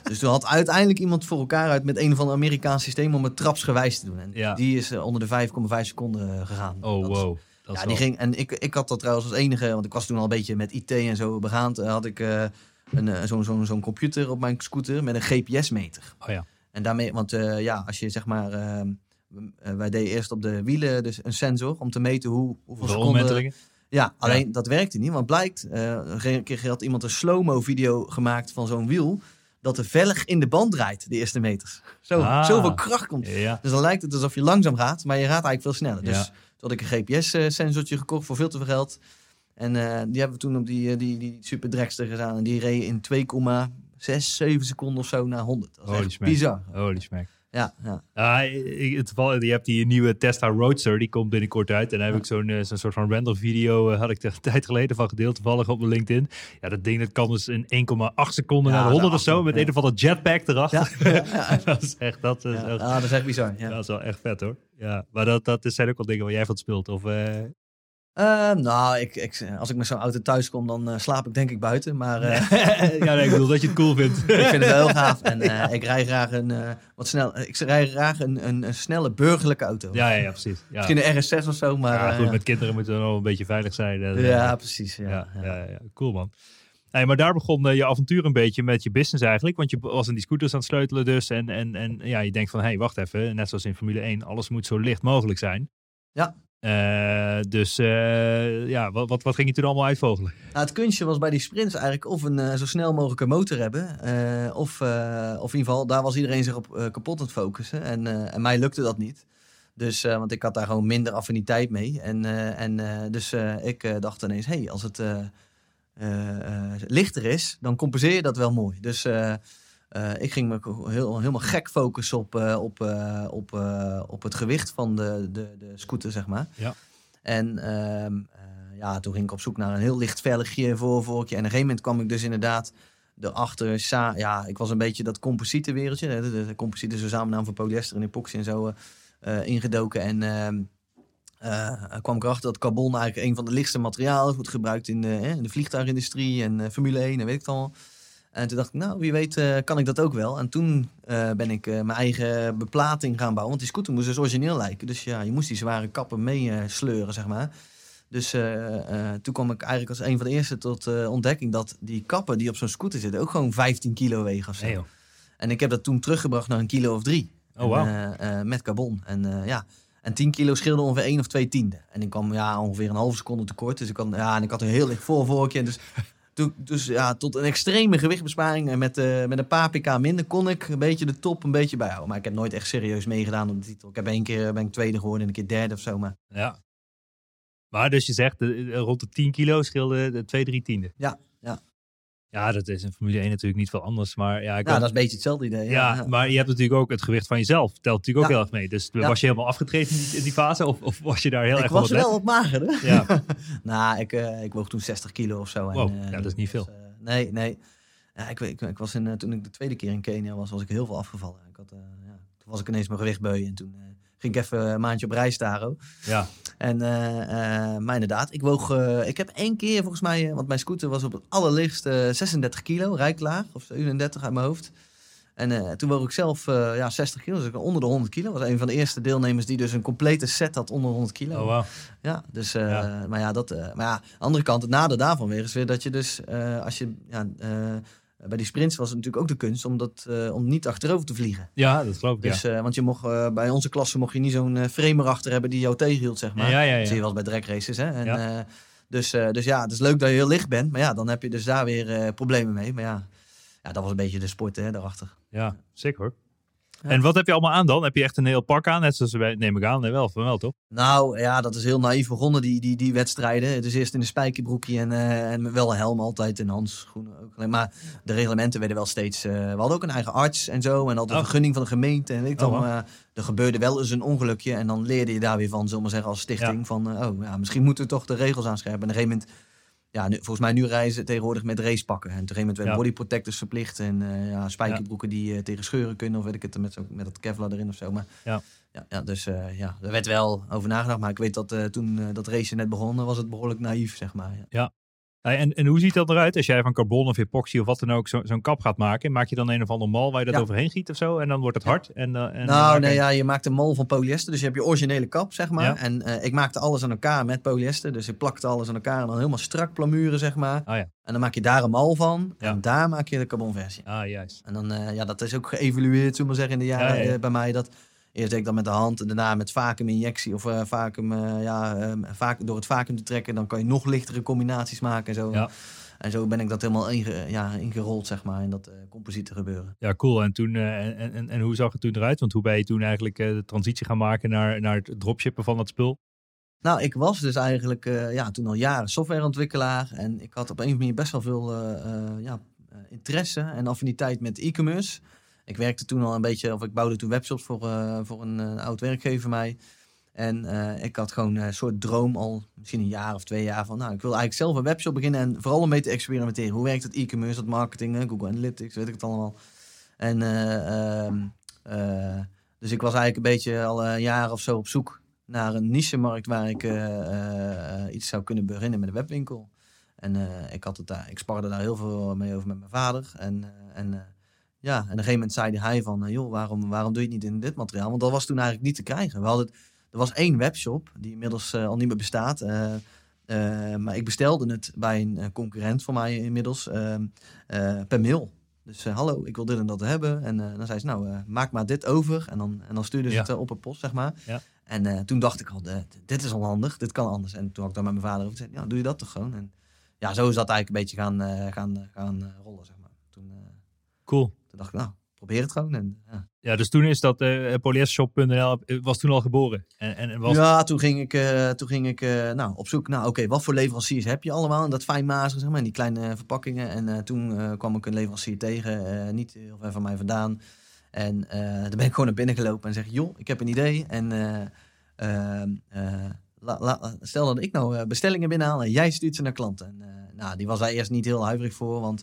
Dus toen had uiteindelijk iemand voor elkaar uit met een of ander Amerikaans systeem om het trapsgewijs te doen. En Ja. die is eh, onder de 5,5 seconden gegaan. Oh, Dat- wow. Dat ja, wel- die ging, en ik, ik had dat trouwens als enige, want ik was toen al een beetje met IT en zo begaan. eh, had ik een, eh, zo'n zo'n zo'n computer op mijn scooter met een GPS-meter. Oh ja. En daarmee, want eh, ja, als je zeg maar, eh, eh, wij deden eerst op de wielen dus een sensor om te meten hoe, hoeveel seconden. Ja, alleen dat werkte niet, want blijkt, eh, een keer had iemand een slow-mo video gemaakt van zo'n wiel. dat de velg in de band draait, de eerste meters. Zo, Ah. Zoveel kracht komt. Ja. Dus dan lijkt het alsof je langzaam gaat, maar je gaat eigenlijk veel sneller. Dus Ja. toen had ik een GPS-sensortje gekocht voor veel te veel geld. En die hebben we toen op die, die, die super dragster gedaan. En die reed in 2,6, 7 seconden of zo naar 100. Dat is Holy echt smack. bizar. Holy smack. Ja, ja. Het, geval- je hebt die nieuwe Tesla Roadster, die komt binnenkort uit. En daar heb ik zo'n eh, zo'n soort van random video, eh, had ik er een tijd geleden van gedeeld, toevallig op mijn LinkedIn. Ja, dat ding dat kan dus in 1,8 seconden Ja, naar de 100 of zo, met ja. een of andere jetpack erachter. Ja, dat is echt, dat is, echt, ah, dat is echt bizar. Ja. dat is wel echt vet hoor. Ja, maar dat, dat zijn ook wel dingen waar jij van speelt. Of, eh, Eh, nou, ik, ik, als ik met zo'n auto thuis kom, dan eh, slaap ik denk ik buiten. Maar eh, ja, nee, ik bedoel dat je het cool vindt. ik vind het wel heel gaaf. En eh, ik rij graag een eh, wat snel. Ik rij graag een, een, een snelle burgerlijke auto. ja, ja, ja, precies. Ja. Misschien een RS6 of zo, maar. Ja, eh, goed, met kinderen moeten we nog een beetje veilig zijn. eh, ja, precies. Ja, Ja, ja. ja. Ja, cool man. Hey, maar daar begon eh, je avontuur een beetje met je business eigenlijk. Want je was in die scooters aan het sleutelen dus. En, en, en ja, je denkt van, hé, hey, wacht even. Net zoals in Formule 1, alles moet zo licht mogelijk zijn. Ja. Eh, dus eh, ja, wat, wat, wat ging je toen allemaal uitvogelen? Nou, het kunstje was bij die sprints eigenlijk of een eh, zo snel mogelijke motor hebben. of, of in ieder geval, daar was iedereen zich op kapot aan het focussen. En, en mij lukte dat niet. Dus, want ik had daar gewoon minder affiniteit mee. En, en dus ik dacht ineens, hé, hey, als het lichter is, dan compenseer je dat wel mooi. Dus eh, ik ging me heel, helemaal gek focussen op, eh, op, eh, op, op het gewicht van de, de, de scooter, zeg maar. Ja. En ehm, eh, ja, toen ging ik op zoek naar een heel licht velgje, voorvorkje. En op een gegeven moment kwam ik dus inderdaad erachter. Sa ja, ik was een beetje dat composiete wereldje. De, de, de composiete is een samennaam van polyester en epoxy en zo ingedoken. En ehm, eh, kwam ik erachter dat carbon eigenlijk een van de lichtste materialen is. Wordt gebruikt in de, in de vliegtuigindustrie en Formule 1 en weet ik het allemaal. En toen dacht ik, nou, wie weet eh, kan ik dat ook wel. En toen eh, ben ik eh, mijn eigen beplating gaan bouwen. Want die scooter moest dus origineel lijken. Dus ja, je moest die zware kappen mee eh, sleuren, zeg maar. Dus toen kwam ik eigenlijk als een van de eerste tot ontdekking... dat die kappen die op zo'n scooter zitten ook gewoon 15 kilo wegen of zo. En ik heb dat toen teruggebracht naar een kilo of drie. Oh, eh, met carbon. En ja, en 10 kilo scheelde ongeveer 1 of 2 tiende. En ik kwam ja, ongeveer een halve seconde tekort. Dus ik had, ja, en ik had een heel licht voorvorkje. Dus, dus ja, tot een extreme gewichtbesparing. En met, eh, met een paar pk minder kon ik een beetje de top een beetje bijhouden. Maar ik heb nooit echt serieus meegedaan op de titel. Ik heb één keer ben ik tweede geworden en een keer derde of zo. Maar Ja. Maar dus je zegt, eh, rond de 10 kilo scheelde de 2, 3 tiende. Ja, ja. Dat is in Formule 1 natuurlijk niet veel anders. Maar ja, ik kan- dat is een beetje hetzelfde idee. Ja, ja. maar je hebt natuurlijk ook het gewicht van jezelf. Telt natuurlijk ook Ja. heel erg mee. Dus Ja. was je helemaal afgetreden in die, in die fase? Of, of was je daar heel ik erg was op het wel wat mager, hè? Ja, nou, ik, eh, ik woog toen 60 kilo of zo. Wow, en, eh, ja, dat is niet veel. eh, nee, nee. Ja, ik, ik, ik was in, toen ik de tweede keer in Kenia was, was ik heel veel afgevallen. Ik had, ja, toen was ik ineens mijn gewicht beu en toen ging ik even een maandje op reis daar. ja. En, eh, eh, maar inderdaad, ik woog, eh, ik heb één keer volgens mij, want mijn scooter was op het allerlichtste 36 kilo, rijklaag, of 37 uit mijn hoofd. En toen woog ik zelf ja, 60 kilo, dus ik onder de 100 kilo. was een van de eerste deelnemers die dus een complete set had onder de 100 kilo. Oh, wauw. Ja, dus, Ja. maar ja, dat, maar ja, andere kant, het nadeel daarvan weer is weer dat je dus, als je, ja, bij die sprints was het natuurlijk ook de kunst om, dat, eh, om niet achterover te vliegen. Ja, dat geloof ik. Dus, eh, want je mocht, eh, bij onze klasse mocht je niet zo'n eh, frame erachter hebben die jou tegenhield, zeg maar. ja, ja, Dat zie je wel eens bij drag races, hè. En, eh, dus, eh, dus ja, het is leuk dat je heel licht bent, maar ja, dan heb je dus daar weer eh, problemen mee. Maar ja, ja, dat was een beetje de sport, hè, daarachter. Ja, zeker hoor. Ja. En wat heb je allemaal aan dan? Heb je echt een heel pak aan? Net zoals wij, neem ik aan. Nee, wel, van wel toch? Nou ja, dat is heel naïef begonnen, die, die, die wedstrijden. Dus eerst in een spijkerbroekje en, en wel een helm altijd en handschoenen ook. Maar de reglementen werden wel steeds... eh, we hadden ook een eigen arts en zo en altijd Oh. een vergunning van de gemeente. En weet ik Oh, dan, wow. eh, er gebeurde wel eens een ongelukje en dan leerde je daar weer van, zullen we maar zeggen, als stichting. Van, eh, oh ja, misschien moeten we toch de regels aanscherpen. En op een gegeven moment... Ja, nu, volgens mij nu reizen ze tegenwoordig met racepakken. En op een gegeven moment werden Ja. body protectors verplicht. En eh, ja, spijkerbroeken die eh, tegen scheuren kunnen. Of weet ik het, met, zo, met dat Kevlar erin of zo. Maar Ja. ja, ja, dus eh, ja, er werd wel over nagedacht. Maar ik weet dat toen dat race net begon, was het behoorlijk naïef, zeg maar. Ja. Hey, En, en hoe ziet dat eruit als jij van carbon of epoxy of wat dan ook zo- zo'n kap gaat maken? Maak je dan een of ander mal waar je dat Ja. overheen giet of zo? En dan wordt het hard? En, eh, en nou, nee, je- ja, je maakt een mol van polyester. Dus je hebt je originele kap, zeg maar. Ja. En eh, ik maakte alles aan elkaar met polyester. Dus ik plakte alles aan elkaar en dan helemaal strak plamuren, zeg maar. Ah ja. En dan maak je daar een mal van. En daar maak je de carbonversie. Ah, juist. En dan, eh, ja, dat is ook geëvalueerd, zullen we maar zeggen, in de jaren Ja, ja, ja. bij mij. Dat, eerst deed ik dat met de hand en daarna met vacuuminjectie of eh vacuüm, eh, ja, ehm, vac- door het vacuüm te trekken. Dan kan je nog lichtere combinaties maken en zo. Ja. En zo ben ik dat helemaal inge, ja, ingerold, zeg maar, in dat uh, composieten gebeuren. Ja, cool. En, toen, en, en, en hoe zag het toen eruit? Want hoe ben je toen eigenlijk de transitie gaan maken naar, naar het dropshippen van dat spul? Nou, ik was dus eigenlijk ja, toen al jaren softwareontwikkelaar. En ik had op een of andere manier best wel veel ja, interesse en affiniteit met e-commerce. Ik werkte toen al een beetje, of ik bouwde toen webshops voor, voor een oud werkgever mij. En uh, ik had gewoon een soort droom al, misschien een jaar of twee jaar, van nou, ik wil eigenlijk zelf een webshop beginnen en vooral om mee te experimenteren. Hoe werkt het e-commerce, het marketing, Google Analytics, weet ik het allemaal. En uh, uh, dus ik was eigenlijk een beetje al een jaar of zo op zoek naar een niche-markt waar ik iets zou kunnen beginnen met een webwinkel. En ik, had het daar, ik sparde daar heel veel mee over met mijn vader. En, en ja, en op een gegeven moment zei hij van, joh, waarom, waarom doe je het niet in dit materiaal? Want dat was toen eigenlijk niet te krijgen. We hadden het, er was één webshop die inmiddels uh, al niet meer bestaat. Uh, uh, maar ik bestelde het bij een concurrent van mij inmiddels ehm, per mail. Dus hallo, ik wil dit en dat hebben. En dan zei ze, nou, maak maar dit over. En dan, en dan stuurde ze het op een post, zeg maar. Ja. En toen dacht ik al, dit is al handig, dit kan anders. En toen had ik daar met mijn vader over gezegd, ja, doe je dat toch gewoon. En ja, zo is dat eigenlijk een beetje gaan, gaan, gaan rollen, zeg maar. Toen, cool. Toen dacht ik, nou, probeer het gewoon. En, ja. ja dus toen is dat uh, polyestershop.nl was toen al geboren. En, en was... Ja, toen ging ik, uh, toen ging ik uh, nou, op zoek naar, oké, wat voor leveranciers heb je allemaal? En dat fijnmazige, zeg maar, en die kleine verpakkingen. En toen kwam ik een leverancier tegen, niet heel ver van mij vandaan. En daar ben ik gewoon naar binnen gelopen en zeg, joh, ik heb een idee. En ehm, la, la, stel dat ik nou bestellingen binnenhaal en jij stuurt ze naar klanten. En, nou, die was daar eerst niet heel huiverig voor, want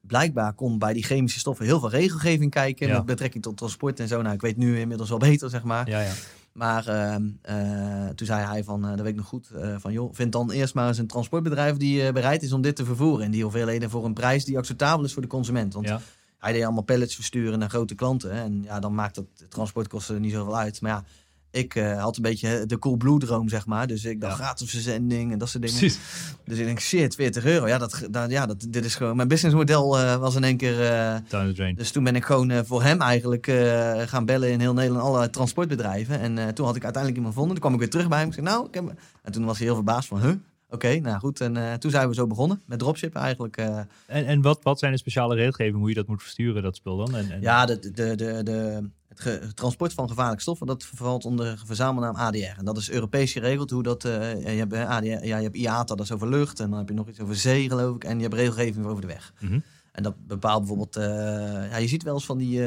blijkbaar kon bij die chemische stoffen heel veel regelgeving kijken. Met betrekking tot transport en zo. Nou, ik weet nu inmiddels wel beter, zeg maar. Ja, ja. Maar ehm, eh, toen zei hij van, uh, dat weet ik nog goed, uh, van joh, vind dan eerst maar eens een transportbedrijf die bereid is om dit te vervoeren. En die hoeveelheden voor een prijs die acceptabel is voor de consument. Want hij deed allemaal pallets versturen naar grote klanten. En ja, dan maakt dat transportkosten niet zoveel uit. Maar ja, ik uh, had een beetje de cool blue droom, zeg maar. Dus ik dacht gratis verzending en dat soort dingen. Precies. Dus ik denk, shit, 40 euro. Ja, dat, dat, ja dat, dit is gewoon... Mijn businessmodel uh, was in één keer... Uh, dus toen ben ik gewoon voor hem eigenlijk gaan bellen in heel Nederland. Alle transportbedrijven. En toen had ik uiteindelijk iemand gevonden. Toen kwam ik weer terug bij hem. Ik zei, nou, ik heb... En toen was hij heel verbaasd van, huh? Oké, nou goed. En toen zijn we zo begonnen met dropshippen eigenlijk. en en wat, wat zijn de speciale regelgevingen hoe je dat moet versturen, dat spul dan? En, en... Ja, de, de, de, de, het transport van gevaarlijke stoffen, dat valt onder verzamelnaam ADR. En dat is Europees geregeld hoe dat, uh, je hebt ADR, ja, je hebt IATA, dat is over lucht. En dan heb je nog iets over zee, geloof ik. En je hebt regelgeving over de weg. Mm En dat bepaalt bijvoorbeeld, uh, ja, je ziet wel eens van die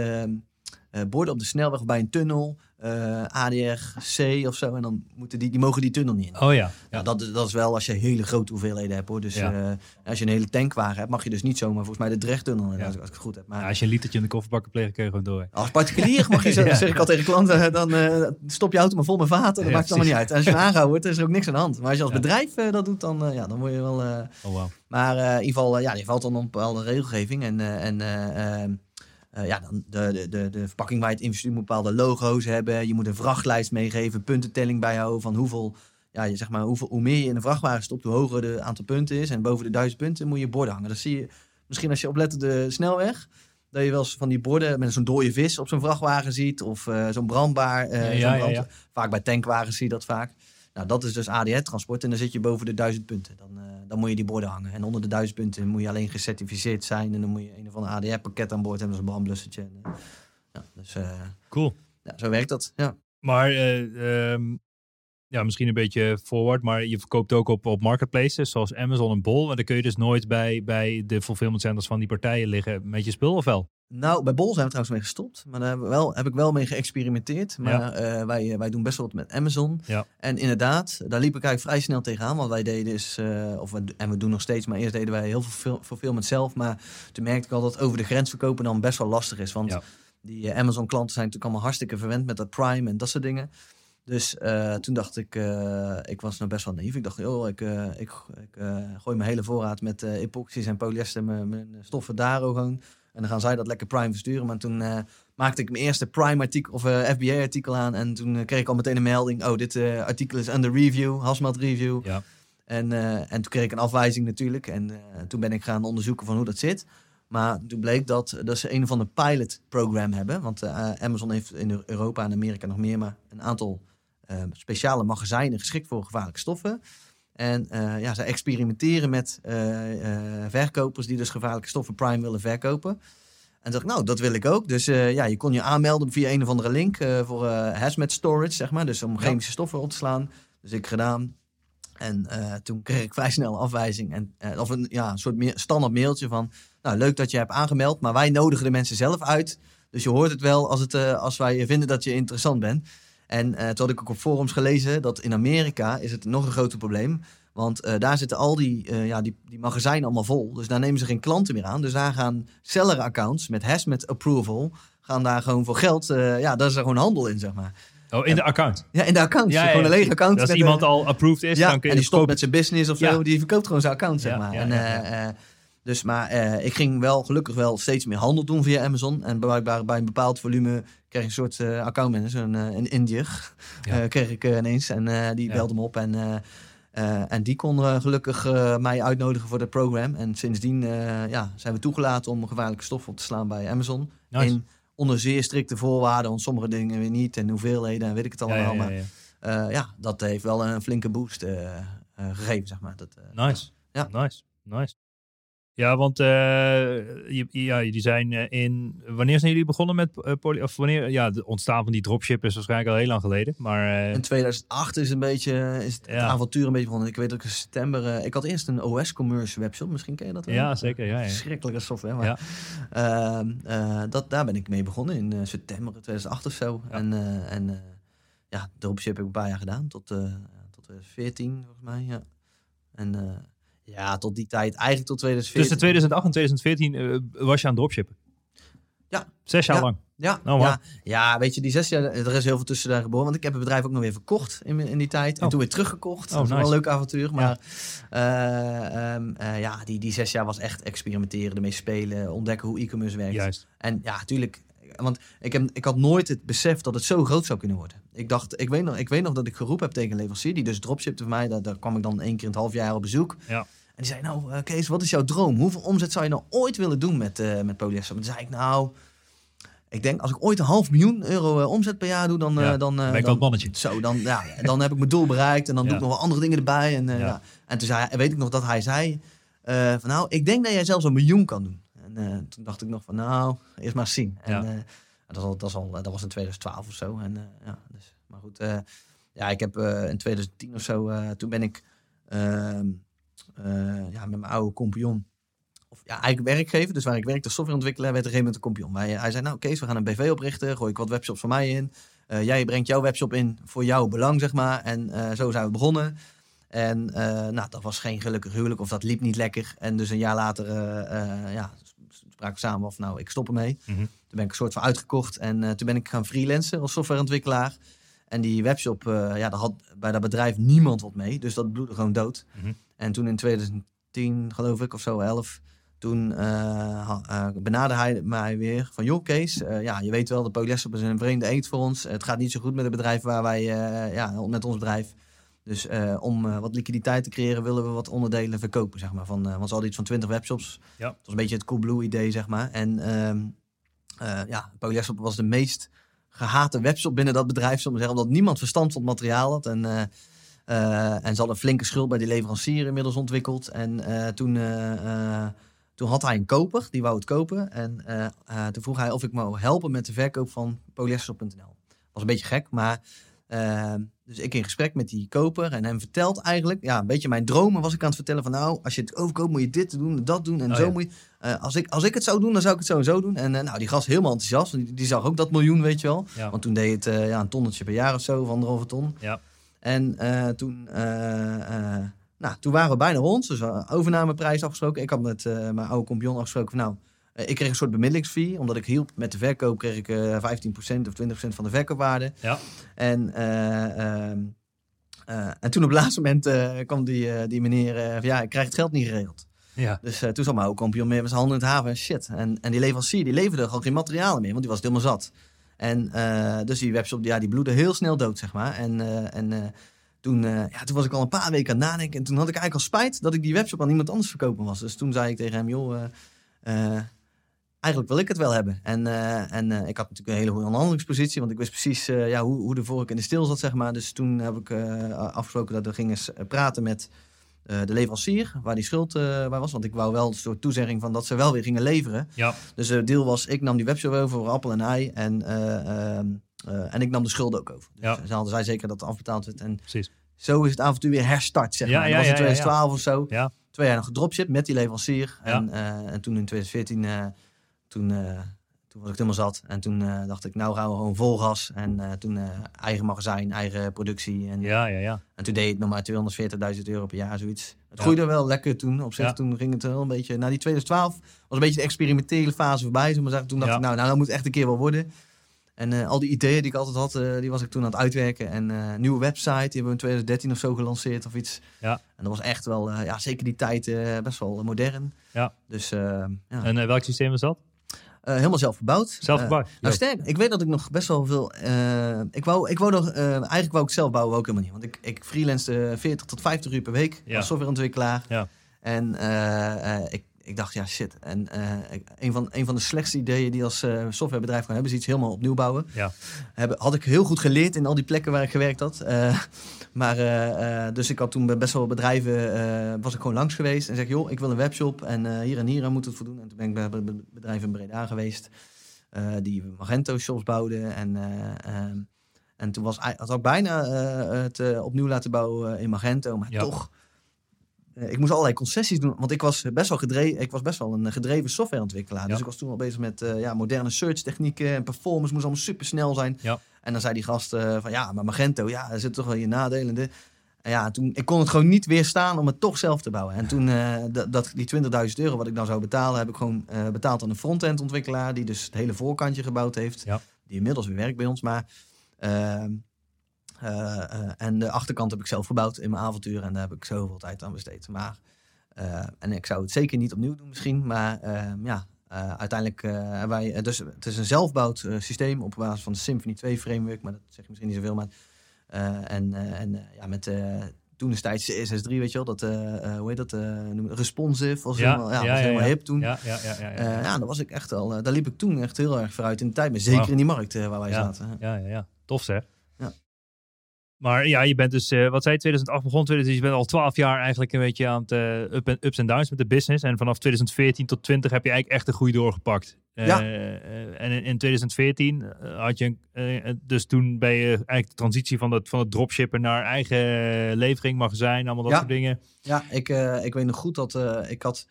uh, borden op de snelweg of bij een tunnel uh, ADR-C of zo. En dan moeten die, die mogen die tunnel niet in. Oh ja. ja. dat, is, dat is wel als je hele grote hoeveelheden hebt hoor. Dus ja. uh, als je een hele tankwagen hebt, mag je dus niet zomaar volgens mij de Drechttunnel, ja. als, ik het goed heb. Maar, als je een litertje in de kofferbakken plegen, kun je gewoon door. Als particulier mag je, zo, zeg ik al tegen klanten, dan stop je auto maar vol met vaten. Dat maakt het allemaal niet uit. En als je aangehouden wordt, is er ook niks aan de hand. Maar als je als bedrijf dat doet, dan, ja, dan word je wel... oh, wow. Maar in ieder geval, ja, je valt dan op bepaalde regelgeving. En, en uh, ja, dan de, de, de verpakking waar je het investeert moet bepaalde logo's hebben. Je moet een vrachtlijst meegeven, puntentelling bijhouden van hoeveel, ja, je, zeg maar, hoeveel, hoe meer je in een vrachtwagen stopt, hoe hoger het aantal punten is. En boven de duizend punten moet je borden hangen. Dat zie je misschien als je oplet de snelweg. Dat je wel eens van die borden met zo'n dode vis op zo'n vrachtwagen ziet. Of uh, zo'n brandbaar. Uh, ja, brand... ja, vaak bij tankwagens zie je dat vaak. Nou, dat is dus ADR-transport en dan zit je boven de duizend punten. Dan, uh, dan moet je die borden hangen. En onder de duizend punten moet je alleen gecertificeerd zijn. En dan moet je een of ander ADR-pakket aan boord hebben, zoals een brandblussertje. En, ja, dus, uh, cool. Ja, zo werkt dat, ja. Maar uh, um, ja, misschien een beetje forward, maar je verkoopt ook op, op marketplaces zoals Amazon en Bol. En dan kun je dus nooit bij, bij de fulfillment centers van die partijen liggen met je spul of wel? Nou, bij Bol zijn we trouwens mee gestopt. Maar daar heb, wel, heb ik wel mee geëxperimenteerd. Maar eh, wij, wij doen best wel wat met Amazon. Ja. En inderdaad, daar liep ik eigenlijk vrij snel tegenaan. Want wij deden is, uh, of we, en we doen nog steeds, maar eerst deden wij heel veel fulfillment zelf. Maar toen merkte ik al dat over de grens verkopen dan best wel lastig is. Want die Amazon klanten zijn natuurlijk allemaal hartstikke verwend met dat Prime en dat soort dingen. Dus toen dacht ik, ik was nou best wel naïef. Ik dacht, oh, ik, ik, ik gooi mijn hele voorraad met epoxies en polyester, mijn, stoffen daar gewoon en dan gaan zij dat lekker Prime versturen. Maar toen maakte ik mijn eerste Prime artikel of eh, FBA artikel aan. En toen kreeg ik al meteen een melding. Oh, dit artikel is under review, Hasmat review. Ja. En, en toen kreeg ik een afwijzing natuurlijk. En toen ben ik gaan onderzoeken van hoe dat zit. Maar toen bleek dat, dat ze een of ander pilot program hebben. Want Amazon heeft in Europa en Amerika nog meer, maar een aantal speciale magazijnen geschikt voor gevaarlijke stoffen. En ja, ze experimenteren met verkopers die dus gevaarlijke stoffen prime willen verkopen. En dacht ik, nou, dat wil ik ook. Dus ja, je kon je aanmelden via een of andere link voor hazmat storage, zeg maar. Dus om chemische stoffen op te slaan. Dus ik gedaan. En toen kreeg ik vrij snel afwijzing. En, of een, ja, een soort standaard mailtje van... Nou, leuk dat je hebt aangemeld, maar wij nodigen de mensen zelf uit. Dus je hoort het wel als, het, als wij vinden dat je interessant bent. En toen had ik ook op forums gelezen dat in Amerika is het nog een groter probleem. Want daar zitten al die, ja, die, die magazijnen allemaal vol. Dus daar nemen ze geen klanten meer aan. Dus daar gaan seller-accounts met hazmat approval... gaan daar gewoon voor geld... ja, daar is er gewoon handel in, zeg maar. Oh, in de account? Ja, in de account. Ja, gewoon een lege account. Als iemand al approved is, ja, dan kun je en die stopt met zijn business of zo. Die verkoopt gewoon zijn account, zeg maar. en, dus, maar uh, ik ging wel gelukkig wel steeds meer handel doen via Amazon. En blijkbaar bij een bepaald volume kreeg ik een soort uh, accountmanager, een, een Indiër, ja. kreeg ik ineens. En die belde me op en, en die kon gelukkig mij uitnodigen voor het programma. En sindsdien ja, zijn we toegelaten om gevaarlijke stoffen op te slaan bij Amazon. Nice. In, onder zeer strikte voorwaarden, want sommige dingen weer niet en hoeveelheden en weet ik het allemaal. Ja, ja, maar ja, dat heeft wel een flinke boost gegeven, zeg maar. Dat, nice. Ja. Nice. Nice. Ja, want uh, je, ja, die zijn eh, in. Wanneer zijn jullie begonnen met uh, poly, Of wanneer? Ja, het ontstaan van die dropship is waarschijnlijk al heel lang geleden. Maar, in 2008 is een beetje. Is het, avontuur een beetje begonnen. Ik weet dat ik in september. ik had eerst een OS-commerce webshop. Misschien ken je dat wel? Ja, zeker. Ja, ja. Schrikkelijke software. Maar, ja. Ehm, dat, daar ben ik mee begonnen in september 2008 of zo. Ja. En, en ja, dropship heb ik een paar jaar gedaan. Tot, tot 2014 volgens mij. Ja. En ja, tot die tijd, eigenlijk tot 2014. Tussen 2008 en 2014 uh, was je aan dropshippen? Ja. Zes jaar ja. lang? Ja, oh, ja, ja, weet je, die zes jaar, er is heel veel tussen daar geboren. Want ik heb het bedrijf ook nog weer verkocht in, in die tijd. En oh. toen weer teruggekocht. Oh, dat is wel een leuk avontuur. Maar ja. Uh, uh, ja, die, die zes jaar was echt experimenteren, ermee spelen, ontdekken hoe e-commerce werkt. Juist. En ja, natuurlijk, want ik, heb, ik had nooit het besef dat het zo groot zou kunnen worden. Ik dacht, ik weet nog, ik weet nog dat ik geroepen heb tegen een leverancier, die dus dropshipte voor mij. Daar, daar kwam ik dan één keer in het half jaar op bezoek. Ja. En die zei, nou uh, Kees, wat is jouw droom? Hoeveel omzet zou je nou ooit willen doen met, uh, met polyester? En toen zei ik, nou, ik denk als ik ooit een half miljoen euro uh, omzet per jaar doe, dan... Ja, dan ben ik dan, mannetje. Zo, dan, ja, dan heb ik mijn doel bereikt en dan doe ik nog wel andere dingen erbij. En, ja. en toen zei, weet ik nog dat hij zei, van nou, ik denk dat jij zelfs een miljoen kan doen. En toen dacht ik nog van, nou, eerst maar zien. En dat, was, dat, was al, dat was in 2012 of zo. En, ja, dus, maar goed, ja, ik heb in 2010 of zo, toen ben ik... Ehm, ja, met mijn oude compagnon. Of ja, eigenlijk werkgever. Dus waar ik werkte softwareontwikkelaar, werd er een gegeven moment een compagnon. Hij, hij zei, nou Kees, we gaan een BV oprichten. Gooi ik wat webshops van mij in. Uh, jij brengt jouw webshop in voor jouw belang, zeg maar. En uh, zo zijn we begonnen. En nou, dat was geen gelukkig huwelijk. Of dat liep niet lekker. En dus een jaar later, ja, spraken samen of nou, ik stop ermee. Mm -hmm. Toen ben ik een soort van uitgekocht. En toen ben ik gaan freelancen als softwareontwikkelaar. En die webshop, ja, daar had bij dat bedrijf niemand wat mee. Dus dat bloedde gewoon dood. Mm -hmm. En toen in 2010, geloof ik, of zo, 11, toen uh, benaderde hij mij weer van... joh Kees, ja, je weet wel, de polyester is een vreemde eet voor ons. Het gaat niet zo goed met het bedrijf waar wij, ja, met ons bedrijf. Dus om wat liquiditeit te creëren willen we wat onderdelen verkopen, zeg maar. Van, want ze hadden iets van 20 webshops. Ja. Dat was een beetje het Coolblue idee, zeg maar. En ehm, ja, polyester was de meest gehate webshop binnen dat bedrijf, zeggen, omdat niemand verstand van het materiaal had. En en ze hadden een flinke schuld bij die leverancier inmiddels ontwikkeld. En toen, toen had hij een koper, die wou het kopen. En toen vroeg hij of ik me helpen met de verkoop van polyester.nl. Was een beetje gek, maar... dus ik in gesprek met die koper en hem vertelt eigenlijk... Ja, een beetje mijn dromen was ik aan het vertellen van... Nou, als je het overkoopt moet je dit doen, dat doen en oh, zo ja. moet je... als, ik, als ik het zou doen, dan zou ik het sowieso doen. En nou, die gast helemaal enthousiast. Die, die zag ook dat miljoen, weet je wel. Ja. Want toen deed het ja, een tonnetje per jaar of zo, of anderhalve ton. Ja. En toen, nou, toen waren we bijna rond. Dus overnameprijs afgesproken. Ik had met mijn oude compagnon afgesproken van nou, ik kreeg een soort bemiddelingsfee. Omdat ik hielp met de verkoop, kreeg ik 15% of 20% van de verkoopwaarde. Ja. En, ehm, en toen op het laatste moment kwam die, die meneer van ja, ik krijg het geld niet geregeld. Ja. Dus toen zat mijn oude compagnon meer met zijn handen in het haven. Shit. En, en die leverancier, die leverde al geen materialen meer, want die was helemaal zat. En uh, dus die webshop, ja, die bloedde heel snel dood, zeg maar. En, uh, en toen, ja, toen was ik al een paar weken aan het nadenken. En toen had ik eigenlijk al spijt dat ik die webshop aan iemand anders verkopen was. Dus toen zei ik tegen hem, joh, eigenlijk wil ik het wel hebben. En, en ik had natuurlijk een hele goede onderhandelingspositie. Want ik wist precies ja, hoe, hoe de vork in de stil zat, zeg maar. Dus toen heb ik afgesproken dat we gingen praten met de leverancier, waar die schuld bij was. Want ik wou wel een soort toezegging van dat ze wel weer gingen leveren. Ja. Dus de deal was, ik nam die webshop over voor appel en ei. En, ehm, en ik nam de schulden ook over. Dus Ja. ze hadden zij zeker dat het afbetaald werd. En Precies. zo is het avontuur weer herstart, zeg Ja, maar. ja, dat was in ja, ja, ja. 2012 of zo. Twee jaar nog gedropship met die leverancier. En, eh, en toen in 2014, eh, toen, eh, toen was ik helemaal zat. En toen eh, dacht ik, nou gaan we gewoon vol gas. En eh, toen eigen magazijn, eigen productie. En, Ja, ja, ja. en toen deed het nog maar 240.000 euro per jaar, zoiets. Het Ja. groeide wel lekker toen. Op zich, Ja. toen ging het wel een beetje... Na die 2012 was een beetje de experimentele fase voorbij. We maar zeggen. Toen dacht Ja. ik, nou, nou, dat moet echt een keer wel worden. En al die ideeën die ik altijd had, die was ik toen aan het uitwerken. En nieuwe website, die hebben we in 2013 of zo gelanceerd of iets. Ja. En dat was echt wel, ja, zeker die tijd, best wel modern. Ja. Dus ja. En welk systeem was dat? Eh, helemaal zelf gebouwd. Zelf Eh, gebouwd? nou, sterk. Ik weet dat ik nog best wel veel. eh, ik wou, ik wou nog. eh, eigenlijk wou ik zelf bouwen ook helemaal niet. Want ik, ik freelance 40 tot 50 uur per week Ja. als softwareontwikkelaar. Ja. En eh, eh, ik, ik dacht, ja, shit. En eh, een, van, een van de slechtste ideeën die als eh, softwarebedrijf kan hebben, is iets helemaal opnieuw bouwen. Ja. Hebben, had ik heel goed geleerd in al die plekken waar ik gewerkt had. Maar, eh, eh, dus ik had toen bij best wel bedrijven, eh, was ik gewoon langs geweest. En zeg, joh, ik wil een webshop en hier en hier aan moet het voldoen. En toen ben ik bij be- be- bedrijven in Breda geweest. die Magento shops bouwden. En, eh, ehm, en toen was, had ik bijna het opnieuw laten bouwen in Magento. Maar Ja. toch, ik moest allerlei concessies doen. Want ik was best wel gedreven, ik was best wel een gedreven softwareontwikkelaar. Dus ik was toen al bezig met eh, ja, moderne search technieken en performance. Moest allemaal super snel zijn. Ja. En dan zei die gast eh, van ja, maar Magento, ja, er zit toch wel je nadelen. in. En ja, toen, ik kon het gewoon niet weerstaan om het toch zelf te bouwen. En toen, eh, dat, die 20.000 euro wat ik dan zou betalen, heb ik gewoon eh, betaald aan een front-end ontwikkelaar. Die dus het hele voorkantje gebouwd heeft. Ja. Die inmiddels weer werkt bij ons. Maar, ehm, eh, eh, en de achterkant heb ik zelf gebouwd in mijn avontuur. En daar heb ik zoveel tijd aan besteed. Maar, eh, en ik zou het zeker niet opnieuw doen misschien. Maar ehm, ja, eh, uiteindelijk eh, hebben wij... eh, dus het is een zelfbouwd eh, systeem op basis van de Symfony 2 framework. Maar dat zeg je misschien niet zoveel. Maar, eh, en eh, en eh, ja, met... eh toen destijds CSS3, weet je wel, dat, eh, eh, hoe heet dat, eh, noem responsive, was Ja, helemaal, ja, ja, was ja, helemaal hip toen. Ja, ja, ja, ja. Eh, was ik echt al. eh, daar liep ik toen echt heel erg vooruit in de tijd. Maar zeker in die markt eh, waar wij zaten. Ja, ja, ja. Tof zeg. Maar ja, je bent dus, eh, wat zei je, 2008 begon, 2000, dus je bent al 12 jaar eigenlijk een beetje aan het eh, up en, ups en downs met de business. En vanaf 2014 tot 20 heb je eigenlijk echt de groei doorgepakt. Eh, Ja. en in, in 2014 eh, had je, dus toen ben je eigenlijk de transitie van het, van het dropshippen naar eigen levering, magazijn, allemaal dat Ja. soort dingen. Ja, ik, ik weet nog goed dat ik had...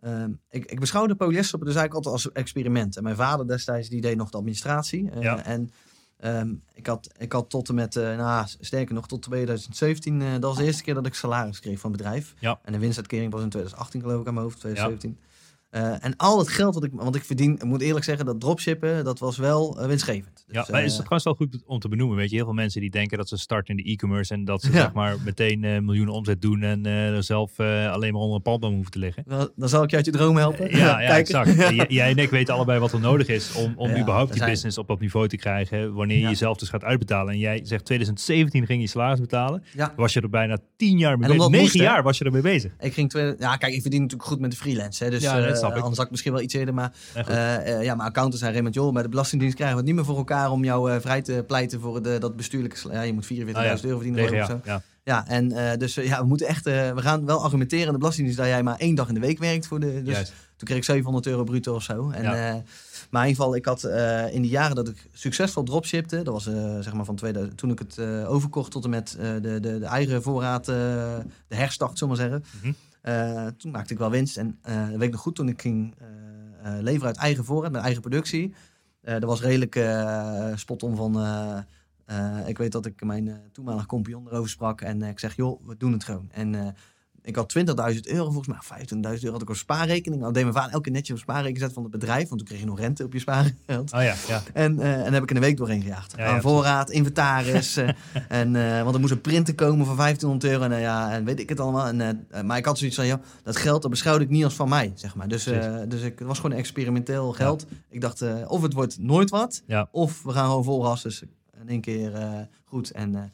ehm, ik, ik beschouwde polyester dus eigenlijk altijd als experiment. En mijn vader destijds die deed nog de administratie. Ja. En ehm, ik, had, ik had tot en met, eh, nou, sterker nog, tot 2017... eh, dat was de eerste keer dat ik salaris kreeg van het bedrijf. Ja. En de winstuitkering was in 2018 geloof ik aan mijn hoofd, 2017. Eh, en al het geld wat ik... Want ik verdien, ik moet eerlijk zeggen, dat dropshippen, dat was wel eh, winstgevend. Ja, Dus, maar is eh, het trouwens wel goed om te benoemen. Weet je, heel veel mensen die denken dat ze starten in de e-commerce en dat ze Ja. zeg maar meteen eh, miljoenen omzet doen en eh, er zelf eh, alleen maar onder een palmboom hoeven te liggen. dan, dan zal ik je uit je droom helpen. Ja, ja, Kijk. exact. Jij en ik weten allebei wat er nodig is om, om Ja, überhaupt er die zijn- business op dat niveau te krijgen. Wanneer je Ja. jezelf dus gaat uitbetalen. En jij zegt 2017 ging je salaris betalen. Ja. Was je er bijna tien jaar mee bezig. Negen moest, jaar was je ermee bezig. Ik ging twee, ja, kijk, ik verdien natuurlijk goed met de freelance. Hè, dus eh, snap ik. anders had ik misschien wel iets eerder. Maar, goed. eh, eh, ja, mijn accountants zijn Raymond, joh, bij de Belastingdienst krijgen we het niet meer voor elkaar om jou eh, vrij te pleiten voor de, dat bestuurlijke... Ja, je moet 44.000 Ah, ja. euro verdienen. Of zo. Ja. Ja, en eh, dus eh, ja, we moeten echt, eh, we gaan wel argumenteren aan de Belastingdienst dat jij maar één dag in de week werkt. Voor de, dus Juist. toen kreeg ik 700 euro bruto of zo. En, Ja. eh, maar in ieder geval, ik had eh, in die jaren dat ik succesvol dropshipte, dat was eh, zeg maar van 2000, toen ik het eh, overkocht tot en met eh, de, de, de eigen voorraad, eh, de herstart, zullen we maar zeggen. Mhm. Eh, toen maakte ik wel winst. En eh dat weet ik nog goed, toen ik ging eh, leveren uit eigen voorraad, met eigen productie. dat was redelijk spot on van... ik weet dat ik mijn toenmalige compagnon erover sprak. En ik zeg, joh, we doen het gewoon. En ik had 20.000 euro, volgens mij 25.000 euro had ik op spaarrekening. Dan deed mijn vader elke keer netjes op spaarrekening zetten van het bedrijf. Want toen kreeg je nog rente op je spaargeld. Oh ja, ja. En, eh, en heb ik in een week doorheen gejaagd. Ja, ja, Aan voorraad, inventaris. eh, en, eh, want er moest een printer komen van 1500 euro. En, ja, en weet ik het allemaal. En, maar ik had zoiets van, ja, dat geld dat beschouwde ik niet als van mij, zeg maar. Dus, dus ik, het was gewoon experimenteel geld. Ik dacht, of het wordt nooit wat. Of we gaan gewoon vol gas. Dus in één keer goed. En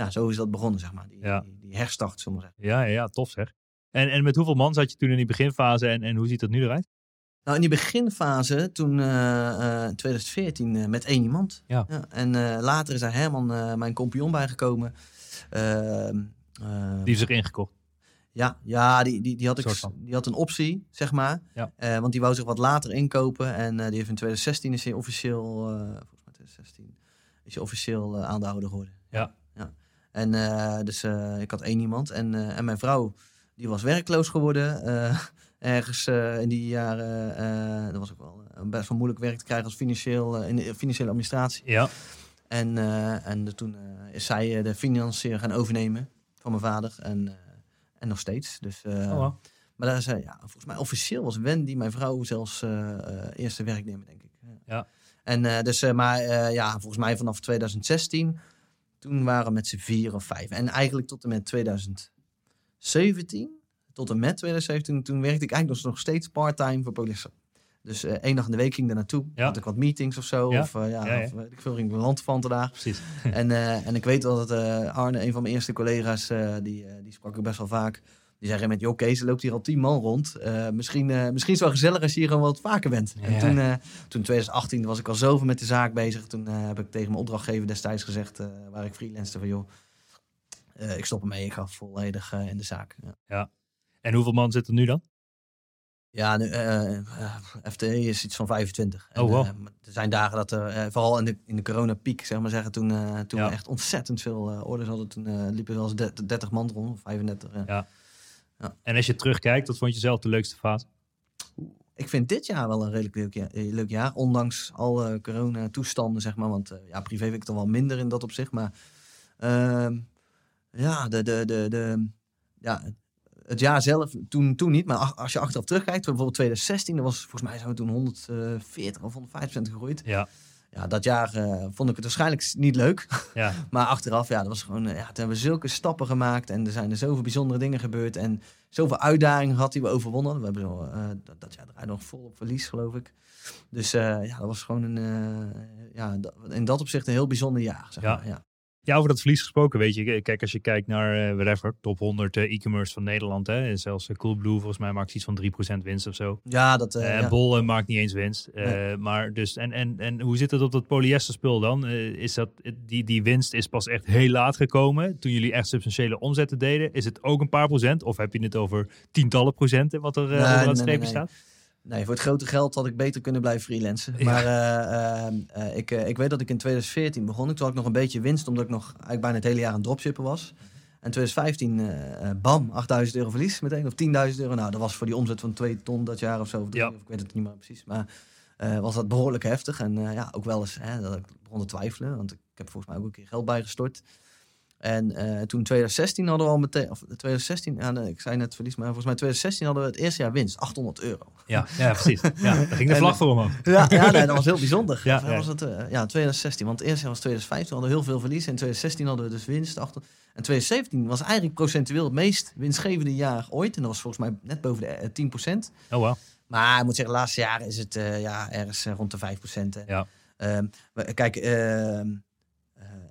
ja, zo is dat begonnen, zeg maar. Die, Ja. die, die herstart, zullen we zeggen. Ja, ja, ja, tof zeg. En, en met hoeveel man zat je toen in die beginfase en, en hoe ziet dat nu eruit? Nou, in die beginfase, toen eh, eh, 2014, eh, met één iemand. Ja. en eh, later is daar Herman, eh, mijn compagnon, bijgekomen. Ehm, Die heeft zich ingekocht. Ja, ja die, die, die, had ik, die had een optie, zeg maar. Ja. Eh, want die wou zich wat later inkopen. En eh, die heeft in 2016 is hij officieel, eh, volgens mij 2016, is hij officieel eh, aandeelhouder geworden. Ja. En eh, dus eh, ik had één iemand. En, eh, en mijn vrouw, die was werkloos geworden. ergens in die jaren. dat was ook wel best wel moeilijk werk te krijgen als financieel, in de financiële administratie. Ja, En, en toen is zij de financiën gaan overnemen van mijn vader. En, en nog steeds. Dus, oh, wow. Maar daar is, eh, ja, volgens mij officieel was Wendy, mijn vrouw, zelfs eerste werknemer, denk ik. Ja. En dus, maar ja, volgens mij vanaf 2016, toen waren we met z'n vier of vijf. En eigenlijk tot en met 2017, tot en met 2017, toen werkte ik eigenlijk nog, steeds part-time voor Polyester. Dus eh, één dag in de week ging ik daar naartoe. Ja. Had ik wat meetings of zo. Ja. Of, eh, ja, of weet ik veel, ging ik een landvanten daar. precies. En, eh, en ik weet wel dat eh, Arne, een van mijn eerste collega's, eh, die, eh, die sprak ik best wel vaak. Die zei met, joh Kees, er loopt hier al tien man rond. Eh, misschien, eh, misschien is het wel gezellig als je hier gewoon wat vaker bent. En Ja. toen, eh, toen in 2018 was ik al zoveel met de zaak bezig. Toen heb ik tegen mijn opdrachtgever destijds gezegd, waar ik freelancete, van joh, ik stop ermee. Ik ga volledig in de zaak. Ja. En hoeveel man zit er nu dan? Ja, nu, FTE is iets van 25. En, Oh, wow. er zijn dagen dat er, vooral in de, in de coronapiek, zeg maar zeggen, toen, toen Ja. we echt ontzettend veel orders hadden, toen liepen er wel eens de- 30 man rond, of 35. eh. Ja. En als je terugkijkt, wat vond je zelf de leukste fase? Ik vind dit jaar wel een redelijk leuk jaar, eh, leuk jaar ondanks alle corona-toestanden, zeg maar. Want eh, ja, privé vind ik het dan wel minder in dat opzicht, maar ehm, ja, de, de, de, de, ja, het jaar zelf, toen, toen niet. Maar als je achteraf terugkijkt, bijvoorbeeld 2016, dat was volgens mij zijn we toen 140 of 150 gegroeid. Ja, Ja, dat jaar eh, vond ik het waarschijnlijk niet leuk. ja, Maar achteraf, ja, dat was gewoon, eh, ja, toen hebben we zulke stappen gemaakt. En er zijn er zoveel bijzondere dingen gebeurd. En zoveel uitdagingen gehad die we overwonnen. We hebben zo, eh, dat, dat jaar nog vol op verlies, geloof ik. Dus ja, dat was gewoon een, ja, in dat opzicht een heel bijzonder jaar, zeg Ja. maar. Ja. Ja, over dat verlies gesproken, weet je. Kijk, als je kijkt naar, eh whatever, top 100 eh, e-commerce van Nederland. Hè, en zelfs eh, Coolblue, volgens mij maakt iets van 3% winst of zo. Ja, dat... ja. Bol maakt niet eens winst. Nee. Maar dus, en, en, en hoe zit het op dat polyesterspul dan? Eh, is dat, die, die winst is pas echt heel laat gekomen. Toen jullie echt substantiële omzetten deden. Is het ook een paar procent? Of heb je het over tientallen procenten wat er Nee, het nee. staat? Nee, voor het grote geld had ik beter kunnen blijven freelancen. Ja. Maar eh, eh, eh, ik, ik weet dat ik in 2014 begon. Toen had ik nog een beetje winst, omdat ik nog eigenlijk bijna het hele jaar een dropshipper was. En 2015, eh, eh, bam, 8000 euro verlies meteen. Of 10.000 euro. Nou, dat was voor die omzet van 2 ton dat jaar of zo. Of drie, Ja. of ik weet het niet meer precies. Maar was dat behoorlijk heftig. En ja, ook wel eens hè, dat ik begon te twijfelen. Want ik heb volgens mij ook een keer geld bijgestort. En eh, toen 2016 hadden we al meteen, of 2016, ja, nee, ik zei net verlies, maar volgens mij 2016 hadden we het eerste jaar winst, 800 euro. Ja, ja precies. Ja, daar ging de vlag voor omhoog. Ja, ja nee, dat was heel bijzonder. Ja, eh. Was het, eh, ja, 2016. Want het eerste jaar was 2015, hadden we heel veel verlies. En 2016 hadden we dus winst. Achter. En 2017 was eigenlijk procentueel het meest winstgevende jaar ooit. En dat was volgens mij net boven de eh, 10%. Oh, wow. Maar ik moet zeggen, de laatste jaren is het eh, ja, ergens eh, rond de 5%. hè. Ja. Ehm, kijk, ehm eh,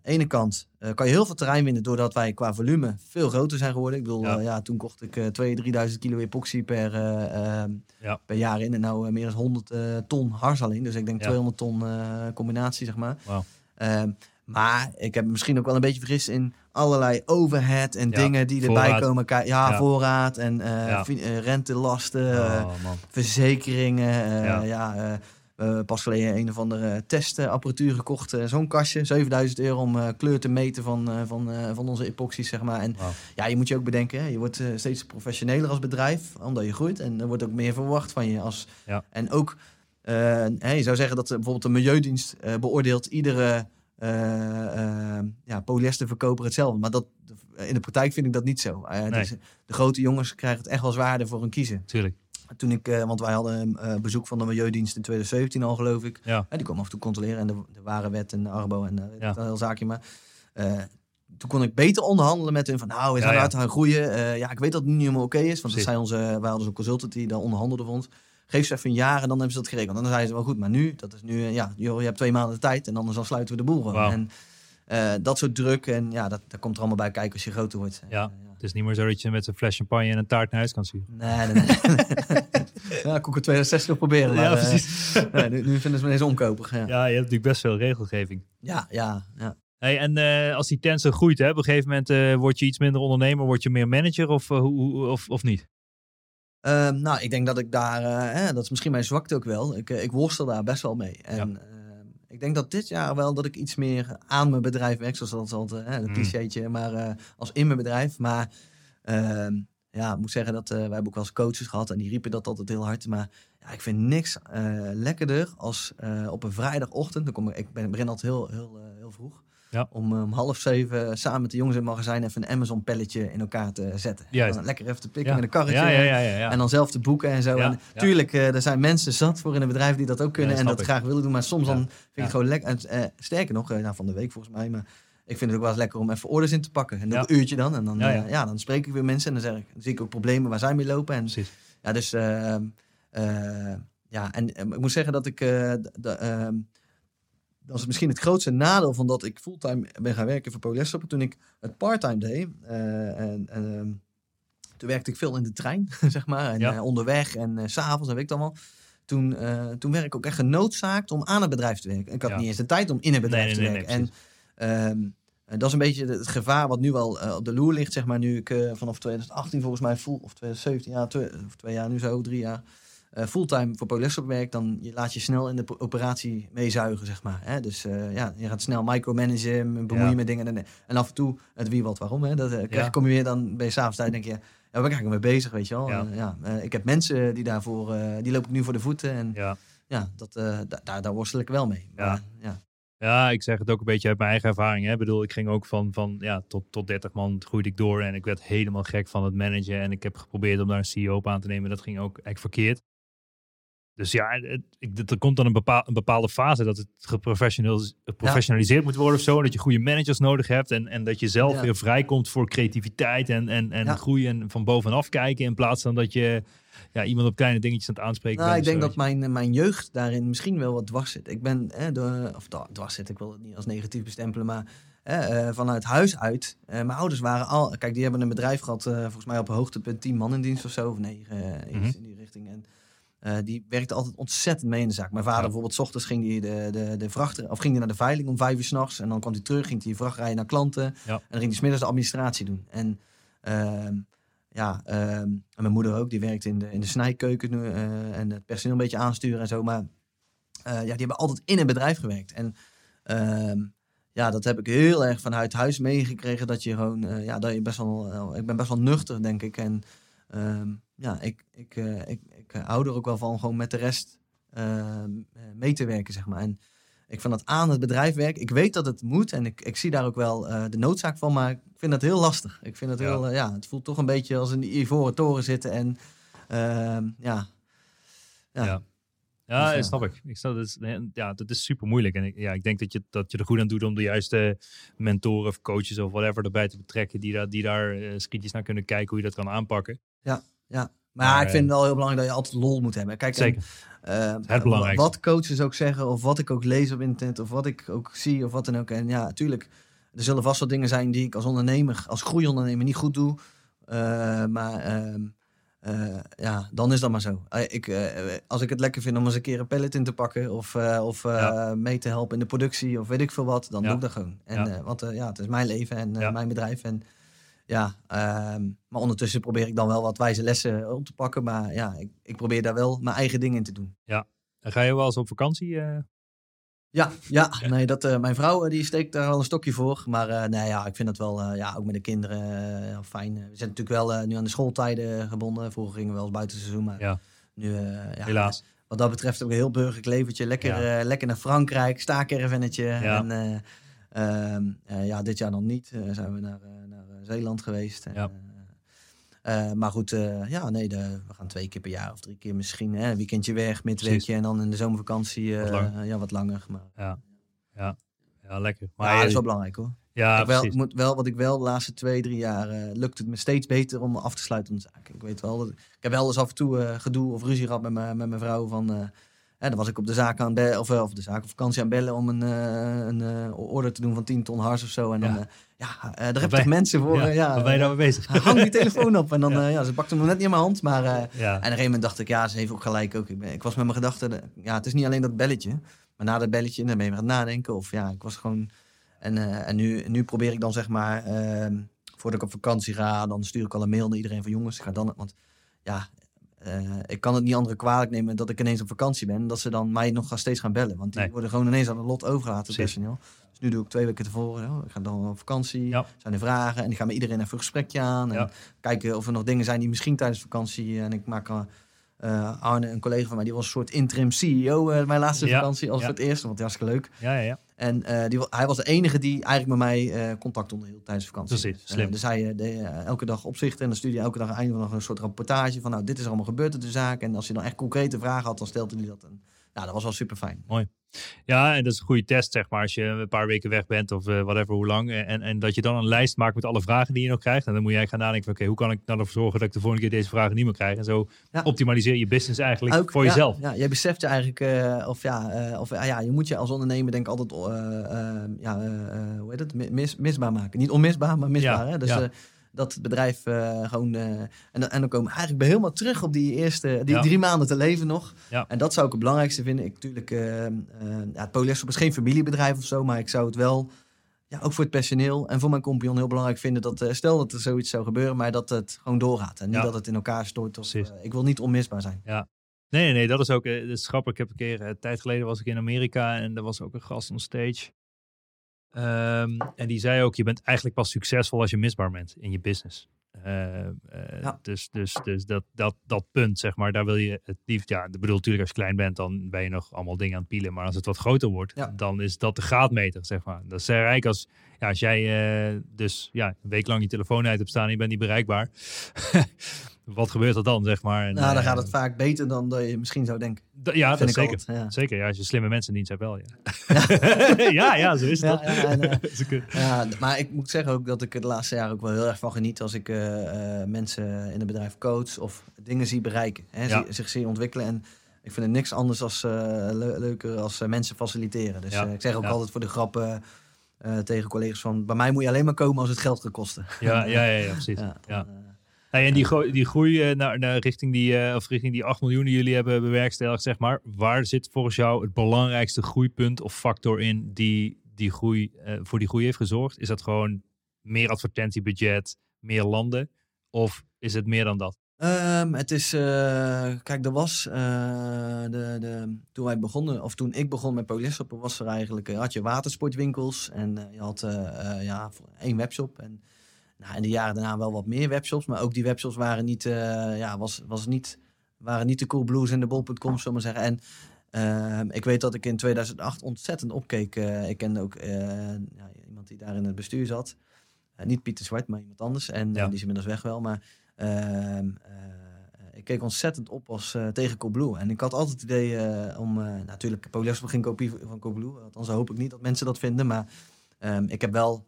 ene kant eh, kan je heel veel terrein winnen doordat wij qua volume veel groter zijn geworden. Ik bedoel, Ja. ja toen kocht ik eh 2.000, 3.000 kilo epoxy per, eh, ehm, Ja. per jaar in. En nou eh, meer dan 100 eh, ton hars alleen. Dus ik denk Ja. 200 ton eh, combinatie, zeg maar. Wauw. Ehm, maar ik heb misschien ook wel een beetje vergist in allerlei overhead en dingen die erbij komen. Ja, voorraad en eh, eh, rentelasten, eh, Oh, verzekeringen. eh, Ja. Eh, pas geleden een of andere testapparatuur gekocht. eh, Zo'n kastje, 7000 euro om eh, kleur te meten van, van, van onze epoxies, zeg maar. En ja, je moet je ook bedenken, hè, je wordt steeds professioneler als bedrijf, omdat je groeit. En er wordt ook meer verwacht van je. Als, Ja. En ook, hè, je zou zeggen dat bijvoorbeeld de Milieudienst beoordeelt iedere ja, polyesterverkoper hetzelfde. Maar dat, in de praktijk vind ik dat niet zo. Nee. dus de grote jongens krijgen het echt wel zwaarder voor hun kiezen. Tuurlijk. Toen ik, eh, want wij hadden eh, bezoek van de Milieudienst in 2017 al, geloof ik. Ja. die kwam af en toe controleren en de, de Warenwet en de Arbo en uh, Ja. een heel zaakje. Maar eh, toen kon ik beter onderhandelen met hun van, nou, we zijn Ja, ja. hard aan het groeien. Eh, ja, ik weet dat het niet helemaal oké is, want dat zijn onze, wij hadden zo'n consultant die daar onderhandelde voor ons. Geef ze even een jaar en dan hebben ze dat geregeld. En dan zeiden ze wel goed, maar nu, dat is nu, eh, ja, joh, je hebt twee maanden de tijd en anders dan sluiten we de boel gewoon. En eh, dat soort druk en ja, dat, dat komt er allemaal bij kijken als je groter wordt. Ja. Eh, Het is niet meer zo dat je met een fles champagne en een taart naar huis kan sturen. Nee, nee, nee. ja, ik kon het 2060 proberen. Maar, Ja, eh, precies. nee, nu, nu vinden ze me ineens onkopig. Ja, Ja, je hebt natuurlijk best veel regelgeving. ja, ja. ja. Hey, en uh, als die tent zo groeit, hè, op een gegeven moment uh, word je iets minder ondernemer, word je meer manager of, uh, of, of niet? Ehm, nou, ik denk dat ik daar, hè, dat is misschien mijn zwakte ook wel. Ik, ik worstel daar best wel mee. En ehm, ik denk dat dit jaar wel dat ik iets meer aan mijn bedrijf werk, zoals dat altijd, hè, een mm. clichétje, maar als in mijn bedrijf. Maar ehm, ja, ik moet zeggen dat wij hebben ook wel eens coaches gehad en die riepen dat altijd heel hard. Maar ja, ik vind niks lekkerder als op een vrijdagochtend, dan kom ik, ik ben, begin altijd heel, heel, heel vroeg. Ja. Om um, half zeven samen met de jongens in het magazijn even een Amazon pelletje in elkaar te zetten. Dan lekker even te pikken met een karretje. en dan zelf te boeken en zo. En tuurlijk, uh, er zijn mensen zat voor in een bedrijf die dat ook kunnen en dat graag willen doen. Maar soms dan vind ik het gewoon lekker. Uh, sterker nog, nou, van de week volgens mij. Maar ik vind het ook wel eens lekker om even orders in te pakken. En een uurtje dan. En dan, ja, dan spreek ik weer mensen en dan, zeg ik, dan zie ik ook problemen waar zij mee lopen. En, Precies. Ja, dus ehm, ja, en ik moet zeggen dat ik de, ehm, dat is misschien het grootste nadeel van dat ik fulltime ben gaan werken voor Polestar. Toen ik het parttime deed, uh, en, en ehm, toen werkte ik veel in de trein, zeg maar, en uh, onderweg en uh, s'avonds en weet ik dan wel. Toen, toen werd ik ook echt genoodzaakt om aan het bedrijf te werken. Ik had niet eens de tijd om in het bedrijf te werken. en ehm, dat is een beetje het gevaar wat nu wel op de loer ligt, zeg maar, nu ik vanaf 2018 volgens mij voel, of 2017, ja, twee, of twee jaar nu zo, drie jaar uh, fulltime voor Polestar werkt, dan je laat je snel in de operatie meezuigen, zeg maar. Hè? Dus uh, ja, je gaat snel micromanagen, bemoeien met dingen. En, en af en toe het wie wat waarom. Hè? Dat, uh, krijg, kom je weer dan bij s'avonds tijd denk je, ja, waar ben ik eigenlijk mee bezig, weet je wel. Ja. ja ik heb mensen die daarvoor, die loop ik nu voor de voeten. En ja, ja dat, daar, daar worstel ik wel mee. Maar, ja. Ja, ik zeg het ook een beetje uit mijn eigen ervaring. Hè. Ik bedoel, ik ging ook van, van ja, tot, tot 30 man groeide ik door en ik werd helemaal gek van het managen. En ik heb geprobeerd om daar een CEO op aan te nemen. Dat ging ook echt verkeerd. Dus ja, het, er komt dan een, bepaal, een bepaalde fase dat het geprofessionaliseerd moet worden of zo. Dat je goede managers nodig hebt en, en dat je zelf weer vrijkomt voor creativiteit en, en, en groeien en van bovenaf kijken. In plaats van dat je ja, iemand op kleine dingetjes aan het aanspreken nou, Ik denk dat mijn, mijn jeugd daarin misschien wel wat dwars zit. Ik ben, of dwars zit, ik wil het niet als negatief bestempelen, maar uh, vanuit huis uit. Uh, mijn ouders waren al, kijk, die hebben een bedrijf gehad, uh, volgens mij op hoogtepunt 10 man in dienst of zo, of negen, mm in die richting. En uh, die werkte altijd ontzettend mee in de zaak. Mijn vader bijvoorbeeld, s ochtends ging hij de, de, de vrachter, of ging hij naar de veiling om vijf uur s'nachts. En dan kwam hij terug, ging hij vracht rijden naar klanten. En dan ging hij smiddags de administratie doen. En uh, ja, uh, en mijn moeder ook, die werkte in de, in de snijkeuken nu, uh, en het personeel een beetje aansturen en zo. Maar ja, die hebben altijd in een bedrijf gewerkt. En ehm, ja, dat heb ik heel erg vanuit huis meegekregen. Dat je gewoon, ja, dat je best wel, ik ben best wel nuchter, denk ik. En ehm, ja, ik, ik, ik, ik hou er ook wel van gewoon met de rest uh, mee te werken, zeg maar. En ik vind dat aan het bedrijf werken. Ik weet dat het moet en ik, ik zie daar ook wel uh, de noodzaak van, maar ik vind dat heel lastig. Ik vind het heel, ja, het voelt toch een beetje als een ivoren toren zitten en ehm, ja. ja. ja. Ja, dus, snap ik. ik snap, dat, is, ja, dat is super moeilijk. En ik, ja, ik denk dat je, dat je er goed aan doet om de juiste mentoren of coaches of whatever erbij te betrekken. Die, daar die daar uh, schietjes naar kunnen kijken hoe je dat kan aanpakken. Ja, ja. Maar, ik vind het wel heel belangrijk dat je altijd lol moet hebben. Kijk, Zeker. En, het belangrijkste. Wat coaches ook zeggen, of wat ik ook lees op internet, of wat ik ook zie, of wat dan ook. En ja, natuurlijk, er zullen vast wel dingen zijn die ik als ondernemer, als groeiondernemer niet goed doe. Maar ehm, uh, ja, dan is dat maar zo. ik, als ik het lekker vind om eens een keer een pallet in te pakken of, of ja. mee te helpen in de productie of weet ik veel wat, dan doe ik dat gewoon. En, ja. want ja, het is mijn leven en mijn bedrijf. En ja, ehm, maar ondertussen probeer ik dan wel wat wijze lessen op te pakken. Maar ja, ik, ik probeer daar wel mijn eigen dingen in te doen. Ja, en ga je wel eens op vakantie? Uh... Ja, ja, nee, dat, uh, mijn vrouw die steekt daar wel een stokje voor. Maar uh, nee, ja, ik vind dat wel, ja, ook met de kinderen fijn. We zijn natuurlijk wel nu aan de schooltijden gebonden. Vroeger gingen we wel eens buitenseizoen, maar ja. nu, ja, helaas. Wat dat betreft ook een heel burgerlijk leventje. Lekker, lekker naar Frankrijk, staakervennetje. En ehm, ja, dit jaar nog niet. zijn we naar Zeeland geweest. Ja. Uh, maar goed, uh, ja, nee, de, we gaan twee keer per jaar of drie keer misschien. Hè, een weekendje weg, midweekje en dan in de zomervakantie uh, ja, wat langer. Maar, ja. Ja. ja, lekker. Maar ja, dat is wel belangrijk hoor. Ja, ik wel, moet wel, wat ik wel de laatste twee, drie jaar lukt het me steeds beter om af te sluiten op de zaak. Ik weet wel, dat, ik heb wel eens af en toe gedoe of ruzie gehad met, met mijn vrouw van dan was ik op de zaak aan bellen, of, of de zaak of vakantie aan bellen om een, uh, een uh, order te doen van 10 ton hars of zo. En dan, ja, ja daar heb je toch mensen voor. Ja, ja, ben je daar mee bezig? Hang die telefoon op. En dan, ja. ze pakte hem net niet in mijn hand. Maar ja. en op een gegeven moment dacht ik, ja, ze heeft ook gelijk ook. Ik, ben, ik was met mijn gedachten, ja, het is niet alleen dat belletje. Maar na dat belletje, dan ben je aan het nadenken. Of ja, ik was gewoon En, en nu, nu probeer ik dan zeg maar, ehm, voordat ik op vakantie ga, dan stuur ik al een mail naar iedereen van jongens, ik ga dan, want ja, ik kan het niet anderen kwalijk nemen dat ik ineens op vakantie ben. Dat ze dan mij nog gaan steeds gaan bellen. Want die worden gewoon ineens aan het lot overgelaten, personeel. Dus nu doe ik twee weken tevoren. Ik ga dan op vakantie. Ja. Zijn er vragen. En ik ga met iedereen even een gesprekje aan. En kijken of er nog dingen zijn die misschien tijdens vakantie. En ik maak uh, Arne, een collega van mij, die was een soort interim CEO uh, mijn laatste vakantie als ja. het eerste, want dat was leuk. Ja, ja, ja. En uh, die, hij was de enige die eigenlijk met mij contact onderhield tijdens vakantie. Precies, slim. dus hij deed elke dag opzichten en dan stuurde hij elke dag einde van een soort rapportage van nou, dit is allemaal gebeurd in de zaak. En als hij dan echt concrete vragen had, dan stelde hij dat. En, nou, dat was wel super fijn. Mooi. Ja, en dat is een goede test, zeg maar, als je een paar weken weg bent of uh, whatever, hoe lang. En, en dat je dan een lijst maakt met alle vragen die je nog krijgt. En dan moet jij gaan nadenken van, oké, hoe kan ik nou ervoor zorgen dat ik de volgende keer deze vragen niet meer krijg? En zo optimaliseer je business eigenlijk voor jezelf. Ja, jij beseft je eigenlijk, uh, of ja, uh, of ja, je moet je als ondernemer denk ik altijd, ja, hoe heet het, mis, misbaar maken. Niet onmisbaar, maar misbaar. Hè? Dus dat het bedrijf uh, gewoon. Uh, en, en dan komen we eigenlijk bij helemaal terug op die eerste die drie maanden te leven nog. Ja. En dat zou ik het belangrijkste vinden. Ik natuurlijk, uh, ja, het Polyester is geen familiebedrijf of zo, maar ik zou het wel. Ja, ook voor het personeel en voor mijn compagnon heel belangrijk vinden dat, stel dat er zoiets zou gebeuren, maar dat het gewoon doorgaat. En niet dat het in elkaar stort. Of, ik wil niet onmisbaar zijn. Ja, Nee, nee, dat is ook dat is grappig. Ik heb een keer, een tijd geleden was ik in Amerika en er was ook een gast on stage. Um, en die zei ook, je bent eigenlijk pas succesvol als je misbaar bent in je business. Uh, uh, ja. Dus, dus, dus dat, dat, dat punt, zeg maar, daar wil je het liefst... Ja, ik bedoel natuurlijk als je klein bent, dan ben je nog allemaal dingen aan het pielen. Maar als het wat groter wordt, ja. dan is dat de graadmeter, zeg maar. Dat is rijk als, ja, als jij uh, dus ja, een week lang je telefoon uit hebt staan en je bent niet bereikbaar. wat gebeurt er dan, zeg maar? En, nou, dan gaat het vaak beter dan dat je misschien zou denken. ja, dat zeker. ja. Zeker, ja, als je slimme mensen dient, zijn wel, ja. ja, ja, zo is het. Ja, uh, maar ik moet zeggen ook dat ik het laatste jaar ook wel heel erg van geniet als ik uh, uh, mensen in het bedrijf coach of dingen zie bereiken, hè, zich zie ontwikkelen. En ik vind het niks anders als, le leuker als mensen faciliteren. Dus ik zeg ook altijd voor de grappen tegen collega's van, bij mij moet je alleen maar komen als het geld gaat kosten. Ja, ja, ja, ja precies. ja. Hey, en die, die groei uh, naar, naar, richting, die, of richting die 8 miljoen die jullie hebben bewerkstelligd, zeg maar. Waar zit volgens jou het belangrijkste groeipunt of factor in die, die groei, voor die groei heeft gezorgd? Is dat gewoon meer advertentiebudget, meer landen? Of is het meer dan dat? Um, het is, kijk, er was, de, de, toen wij begonnen, of toen ik begon met Polyester, was er eigenlijk, had je watersportwinkels en je had ja, één webshop. En nou, in de jaren daarna wel wat meer webshops, maar ook die webshops waren niet, ja, was, was niet, waren niet de coolblues en de bol.com, zullen maar zeggen. En uh, ik weet dat ik in 2008 ontzettend opkeek. Uh, ik kende ook ja, iemand die daar in het bestuur zat. niet Pieter Zwart, maar iemand anders. En die is inmiddels weg wel. Maar ehm, ik keek ontzettend op als tegen Coolblue. En ik had altijd het idee om... natuurlijk, polyester geen kopie van Coolblue. Althans hoop ik niet dat mensen dat vinden. Maar ehm, ik heb wel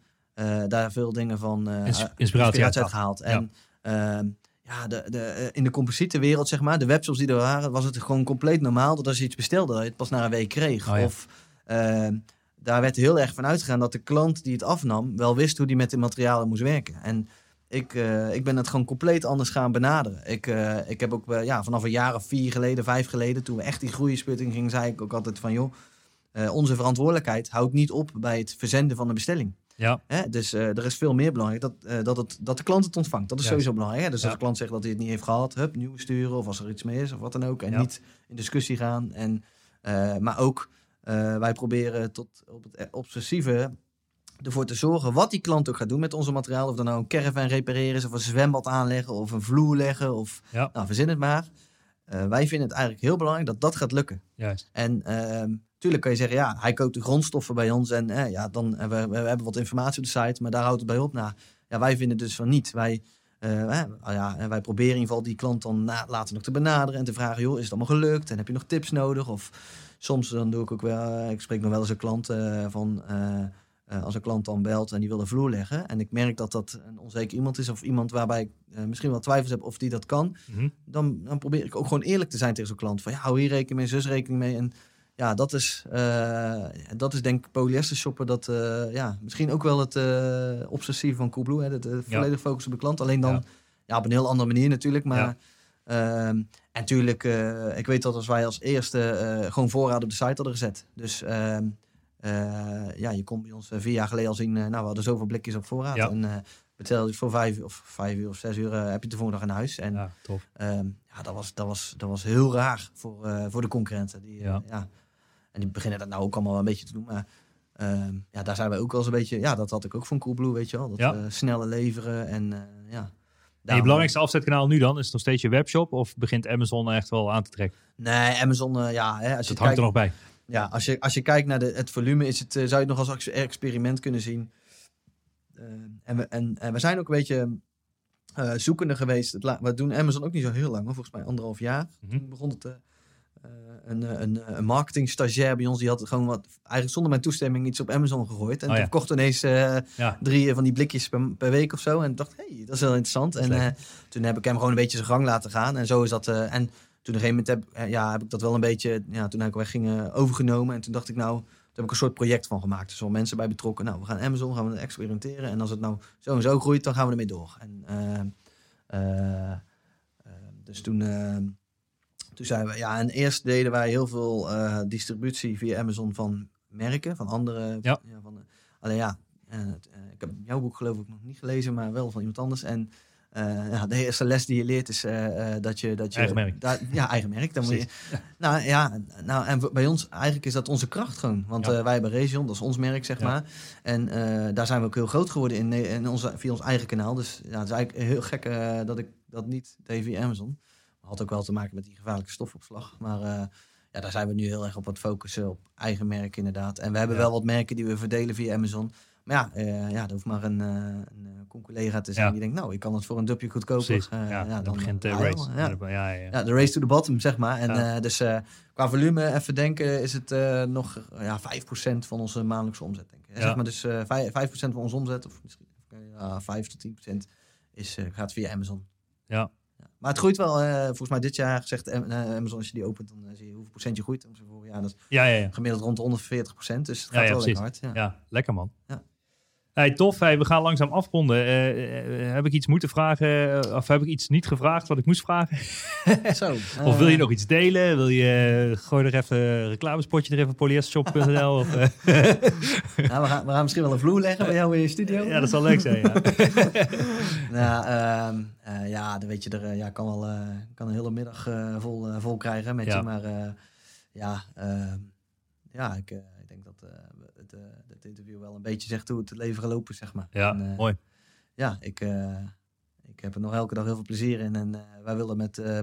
daar veel dingen van inspiratie, inspiratie uit gehaald. En ja. Uh, ja, de, de, in de composietenwereld, zeg maar, de webshops die er waren, was het gewoon compleet normaal dat als je iets bestelde, dat je het pas na een week kreeg. Oh, ja. Of ehm, daar werd heel erg van uitgegaan dat de klant die het afnam wel wist hoe die met de materialen moest werken. En ik, uh, ik ben het gewoon compleet anders gaan benaderen. Ik, uh, ik heb ook uh, ja, vanaf een jaar of vier geleden, vijf geleden, toen we echt die groeisputting gingen, zei ik ook altijd van joh, onze verantwoordelijkheid houdt niet op bij het verzenden van de bestelling. Ja. Hè? Dus er is veel meer belangrijk dat, dat, het, dat de klant het ontvangt. Dat is sowieso belangrijk. Hè? Dus als de klant zegt dat hij het niet heeft gehad, hup, nieuwe sturen of als er iets mee is of wat dan ook. En niet in discussie gaan. En, maar ook wij proberen tot op het obsessieve ervoor te zorgen wat die klant ook gaat doen met onze materiaal. Of dan nou een caravan repareren is of een zwembad aanleggen of een vloer leggen of ja. nou, verzin het maar. wij vinden het eigenlijk heel belangrijk dat dat gaat lukken. Juist. En ehm, Tuurlijk kan je zeggen, ja, hij koopt de grondstoffen bij ons en eh, ja, dan hebben we, we, hebben wat informatie op de site, maar daar houdt het bij op. Nou, ja, wij vinden dus van niet. Wij, uh, ja, wij proberen in ieder geval die klant dan na, later nog te benaderen en te vragen, joh, is het allemaal gelukt en heb je nog tips nodig? Of soms dan doe ik ook wel, eh, ik spreek nog wel eens een klant uh, van, als een klant dan belt en die wil een vloer leggen en ik merk dat dat een onzeker iemand is of iemand waarbij ik misschien wel twijfels heb of die dat kan, mm -hmm. dan, dan probeer ik ook gewoon eerlijk te zijn tegen zo'n klant. Van ja, hou hier rekening mee, zus rekening mee en ja, dat is, uh, dat is denk ik polyester shoppen. Dat ja, misschien ook wel het obsessief van Coolblue. Hè, dat volledig ja. focussen op de klant. Alleen dan ja. ja. op een heel andere manier natuurlijk. Maar ja. Ehm, en natuurlijk, ik weet dat als wij als eerste gewoon voorraad op de site hadden gezet. Dus ehm, ja, je kon bij ons vier jaar geleden al zien, nou, we hadden zoveel blikjes op voorraad. Ja. En betel je voor vijf, of vijf uur of zes uur heb je de volgende dag in huis. En Ja, tof. Ehm, ja, dat was, dat, was, dat was heel raar voor, eh, voor de concurrenten. Die, eh, Ja. ja. En die beginnen dat nou ook allemaal een beetje te doen. Maar ehm, ja, daar zijn wij ook wel eens een beetje... Ja, dat had ik ook van Coolblue, weet je wel. Dat Ja. eh, snelle leveren en eh, ja. En je belangrijkste afzetkanaal nu dan? Is het nog steeds je webshop? Of begint Amazon echt wel aan te trekken? Nee, Amazon, eh, ja. Hè, als, Dus je dat hangt er nog bij. Ja als, je, als je kijkt naar de, het volume, is het, eh, zou je het nog als ex- experiment kunnen zien. Ehm, en, we, en, en we zijn ook een beetje eh, zoekende geweest. Het we doen Amazon ook niet zo heel lang, hoor, volgens mij anderhalf jaar. Mhm. Toen begon het. eh, eh, een, eh, een, een marketing stagiair bij ons, die had gewoon wat, eigenlijk zonder mijn toestemming iets op Amazon gegooid. En Oh toen kocht ineens eh, Ja, drie van die blikjes per, per week of zo. En dacht, hé, hey, dat is wel interessant. Is en eh, toen heb ik hem gewoon een beetje zijn gang laten gaan. En zo is dat. eh, en toen op een gegeven moment heb, eh, ja, heb ik dat wel een beetje, ja, toen ik wegging, eh, overgenomen. En toen dacht ik, nou, toen heb ik een soort project van gemaakt. Dus er wel mensen bij betrokken. Nou, we gaan Amazon, gaan we experimenteren. En als het nou zo en zo groeit, dan gaan we ermee door. En, eh, dus toen, toen zijn we, ja, en eerst deden wij heel veel distributie via Amazon van merken, van andere. Ja. van, eh, alleen ja, ik heb jouw boek geloof ik nog niet gelezen, maar wel van iemand anders. En ja, de eerste les die je leert is eh, eh, dat je... Dat je Eigen merk. ja, eigen merk. Dan moet je, nou ja, nou, en bij ons eigenlijk is dat onze kracht gewoon. Want Ja. eh, wij hebben Region, dat is ons merk, zeg maar. En eh, daar zijn we ook heel groot geworden in, in onze, via ons eigen kanaal. Dus ja, het is eigenlijk heel gek eh, dat ik dat niet deed via Amazon. Had ook wel te maken met die gevaarlijke stofopslag. Maar eh, ja, daar zijn we nu heel erg op aan het focussen, op eigen merk inderdaad. En we hebben Ja. wel wat merken die we verdelen via Amazon. Maar ja, eh ja er hoeft maar een, eh een eh, collega te zijn Ja. die denkt, nou, ik kan het voor een dupje goedkoper. eh, ja, dan, begint de ja, race. Ja, Ja, ja, ja, ja. ja, de race to the bottom, zeg maar. En Ja. dus qua volume, even denken, is het nog ja, 5% van onze maandelijkse omzet. Denk ik. Ja. Zeg maar dus eh 5%, 5 van onze omzet, of misschien ja, 5 tot 10% is, gaat via Amazon. Ja. Maar het groeit wel, volgens mij dit jaar zegt Am- Amazon, als je die opent, dan zie je hoeveel procent je groeit. Vorig jaar, dat is Ja, ja, ja. gemiddeld rond de 140%, dus het Ja, gaat ja, wel lekker hard. Ja. Ja, lekker man. Ja. Hey, tof, hey, we gaan langzaam afronden. Eh, eh, heb ik iets moeten vragen eh, of heb ik iets niet gevraagd wat ik moest vragen? Zo, of wil je eh, nog iets delen? Wil je gooi er even een reclamespotje er even polyestershop.nl of eh, nou, we, gaan, we gaan misschien wel een vloer leggen bij jou in je studio. Ja, dat zal leuk zijn, ja. Nou, ehm, eh, ja, dan weet je, er eh, ja, kan wel eh, kan een hele middag eh, vol, eh, vol krijgen met Ja. je. Maar eh, ja, ehm, ja ik, eh, ik denk dat eh, het, eh, het interview wel een beetje zegt hoe het leven gelopen is, zeg maar. Ja, En, eh, mooi. Ja, ik, eh, ik heb er nog elke dag heel veel plezier in. En eh, wij willen met eh,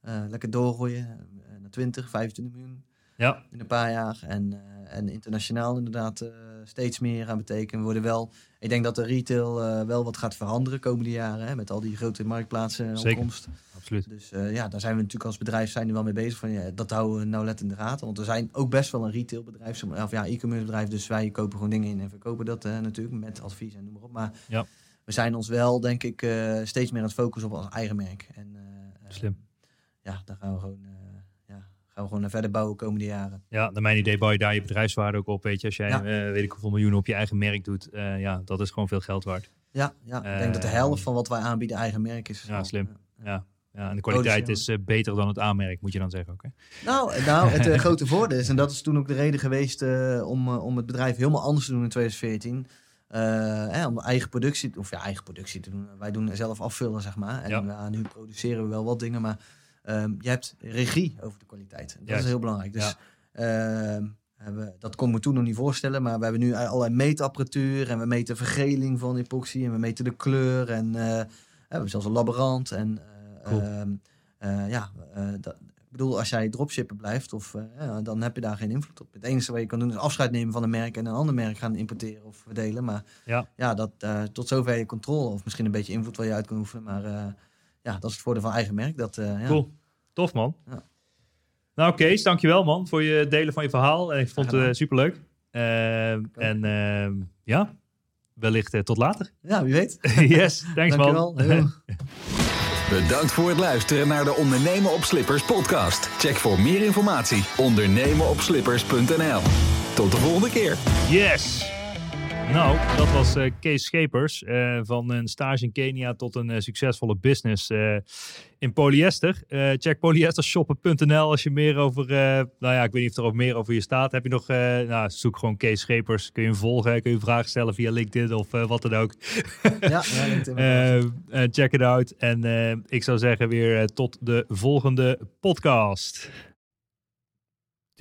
eh, lekker doorgroeien eh, naar 20, 25 miljoen Ja, in een paar jaar. En, en internationaal inderdaad steeds meer aan betekenen. We worden wel, ik denk dat de retail eh, wel wat gaat veranderen de komende jaren. Hè, met al die grote marktplaatsen Zeker. opkomst. absoluut. Dus eh, ja, daar zijn we natuurlijk als bedrijf zijn er wel mee bezig. Van, ja, dat houden we nou let in de gaten. Want we zijn ook best wel een retailbedrijf. Of ja, e-commerce bedrijf. Dus wij kopen gewoon dingen in en verkopen dat eh, natuurlijk. Met advies en noem maar op. Maar Ja. we zijn ons wel, denk ik, steeds meer aan het focussen op ons eigen merk. En, Slim. Ja, daar gaan we gewoon... eh, gaan we gewoon verder bouwen de komende jaren. Ja, naar mijn idee bouw je daar je bedrijfswaarde ook op. Weet je, als jij Ja. eh, weet ik hoeveel miljoenen op je eigen merk doet, eh, ja, dat is gewoon veel geld waard. Ja, ja ik Eh, denk dat de helft van wat wij aanbieden eigen merk is. Ja, slim. Ja. Ja. En de kwaliteit is eh, beter dan het aanmerk, moet je dan zeggen ook. Hè? Nou, nou, het eh, grote voordeel is, en dat is toen ook de reden geweest eh, om, eh, om het bedrijf helemaal anders te doen in 2014. Eh, hè, om eigen productie, of ja, eigen productie te doen. Wij doen zelf afvullen, zeg maar. En nu produceren we wel wat dingen, maar ehm, je hebt regie over de kwaliteit. Dat Juist. is heel belangrijk. Dus Ja. ehm, we, dat kon ik me toen nog niet voorstellen, maar we hebben nu allerlei meetapparatuur en we meten vergeling van epoxy en we meten de kleur en eh, we hebben zelfs een laborant en eh, Cool. ehm, eh, ja, dat, ik bedoel, als jij dropshippen blijft, of, dan heb je daar geen invloed op. Het enige wat je kan doen is afscheid nemen van een merk en een ander merk gaan importeren of verdelen. Maar Ja. ja, dat, tot zover je controle of misschien een beetje invloed waar je uit kan oefenen. Maar ja, dat is het voordeel van eigen merk. Dat, eh, ja. Cool. Tof man. Ja. Nou Kees, dankjewel man voor je delen van je verhaal. Ik vond het uh, superleuk. Uh, en uh, ja, wellicht uh, tot later. Ja, wie weet. yes, thanks Dankjewel. man. Bedankt voor het luisteren naar de Ondernemen op Slippers podcast. Check voor meer informatie ondernemenopslippers.nl. Tot de volgende keer. Yes. Nou, dat was uh, Kees Schepers. Uh, van een stage in Kenia tot een uh, succesvolle business in polyester. check polyestershoppen.nl als je meer over, nou ja, ik weet niet of er ook meer over je staat. Heb je nog, nou, zoek gewoon Kees Schepers. Kun je hem volgen, kun je vragen stellen via LinkedIn of wat dan ook. ja, check it out. En ik zou zeggen weer tot de volgende podcast.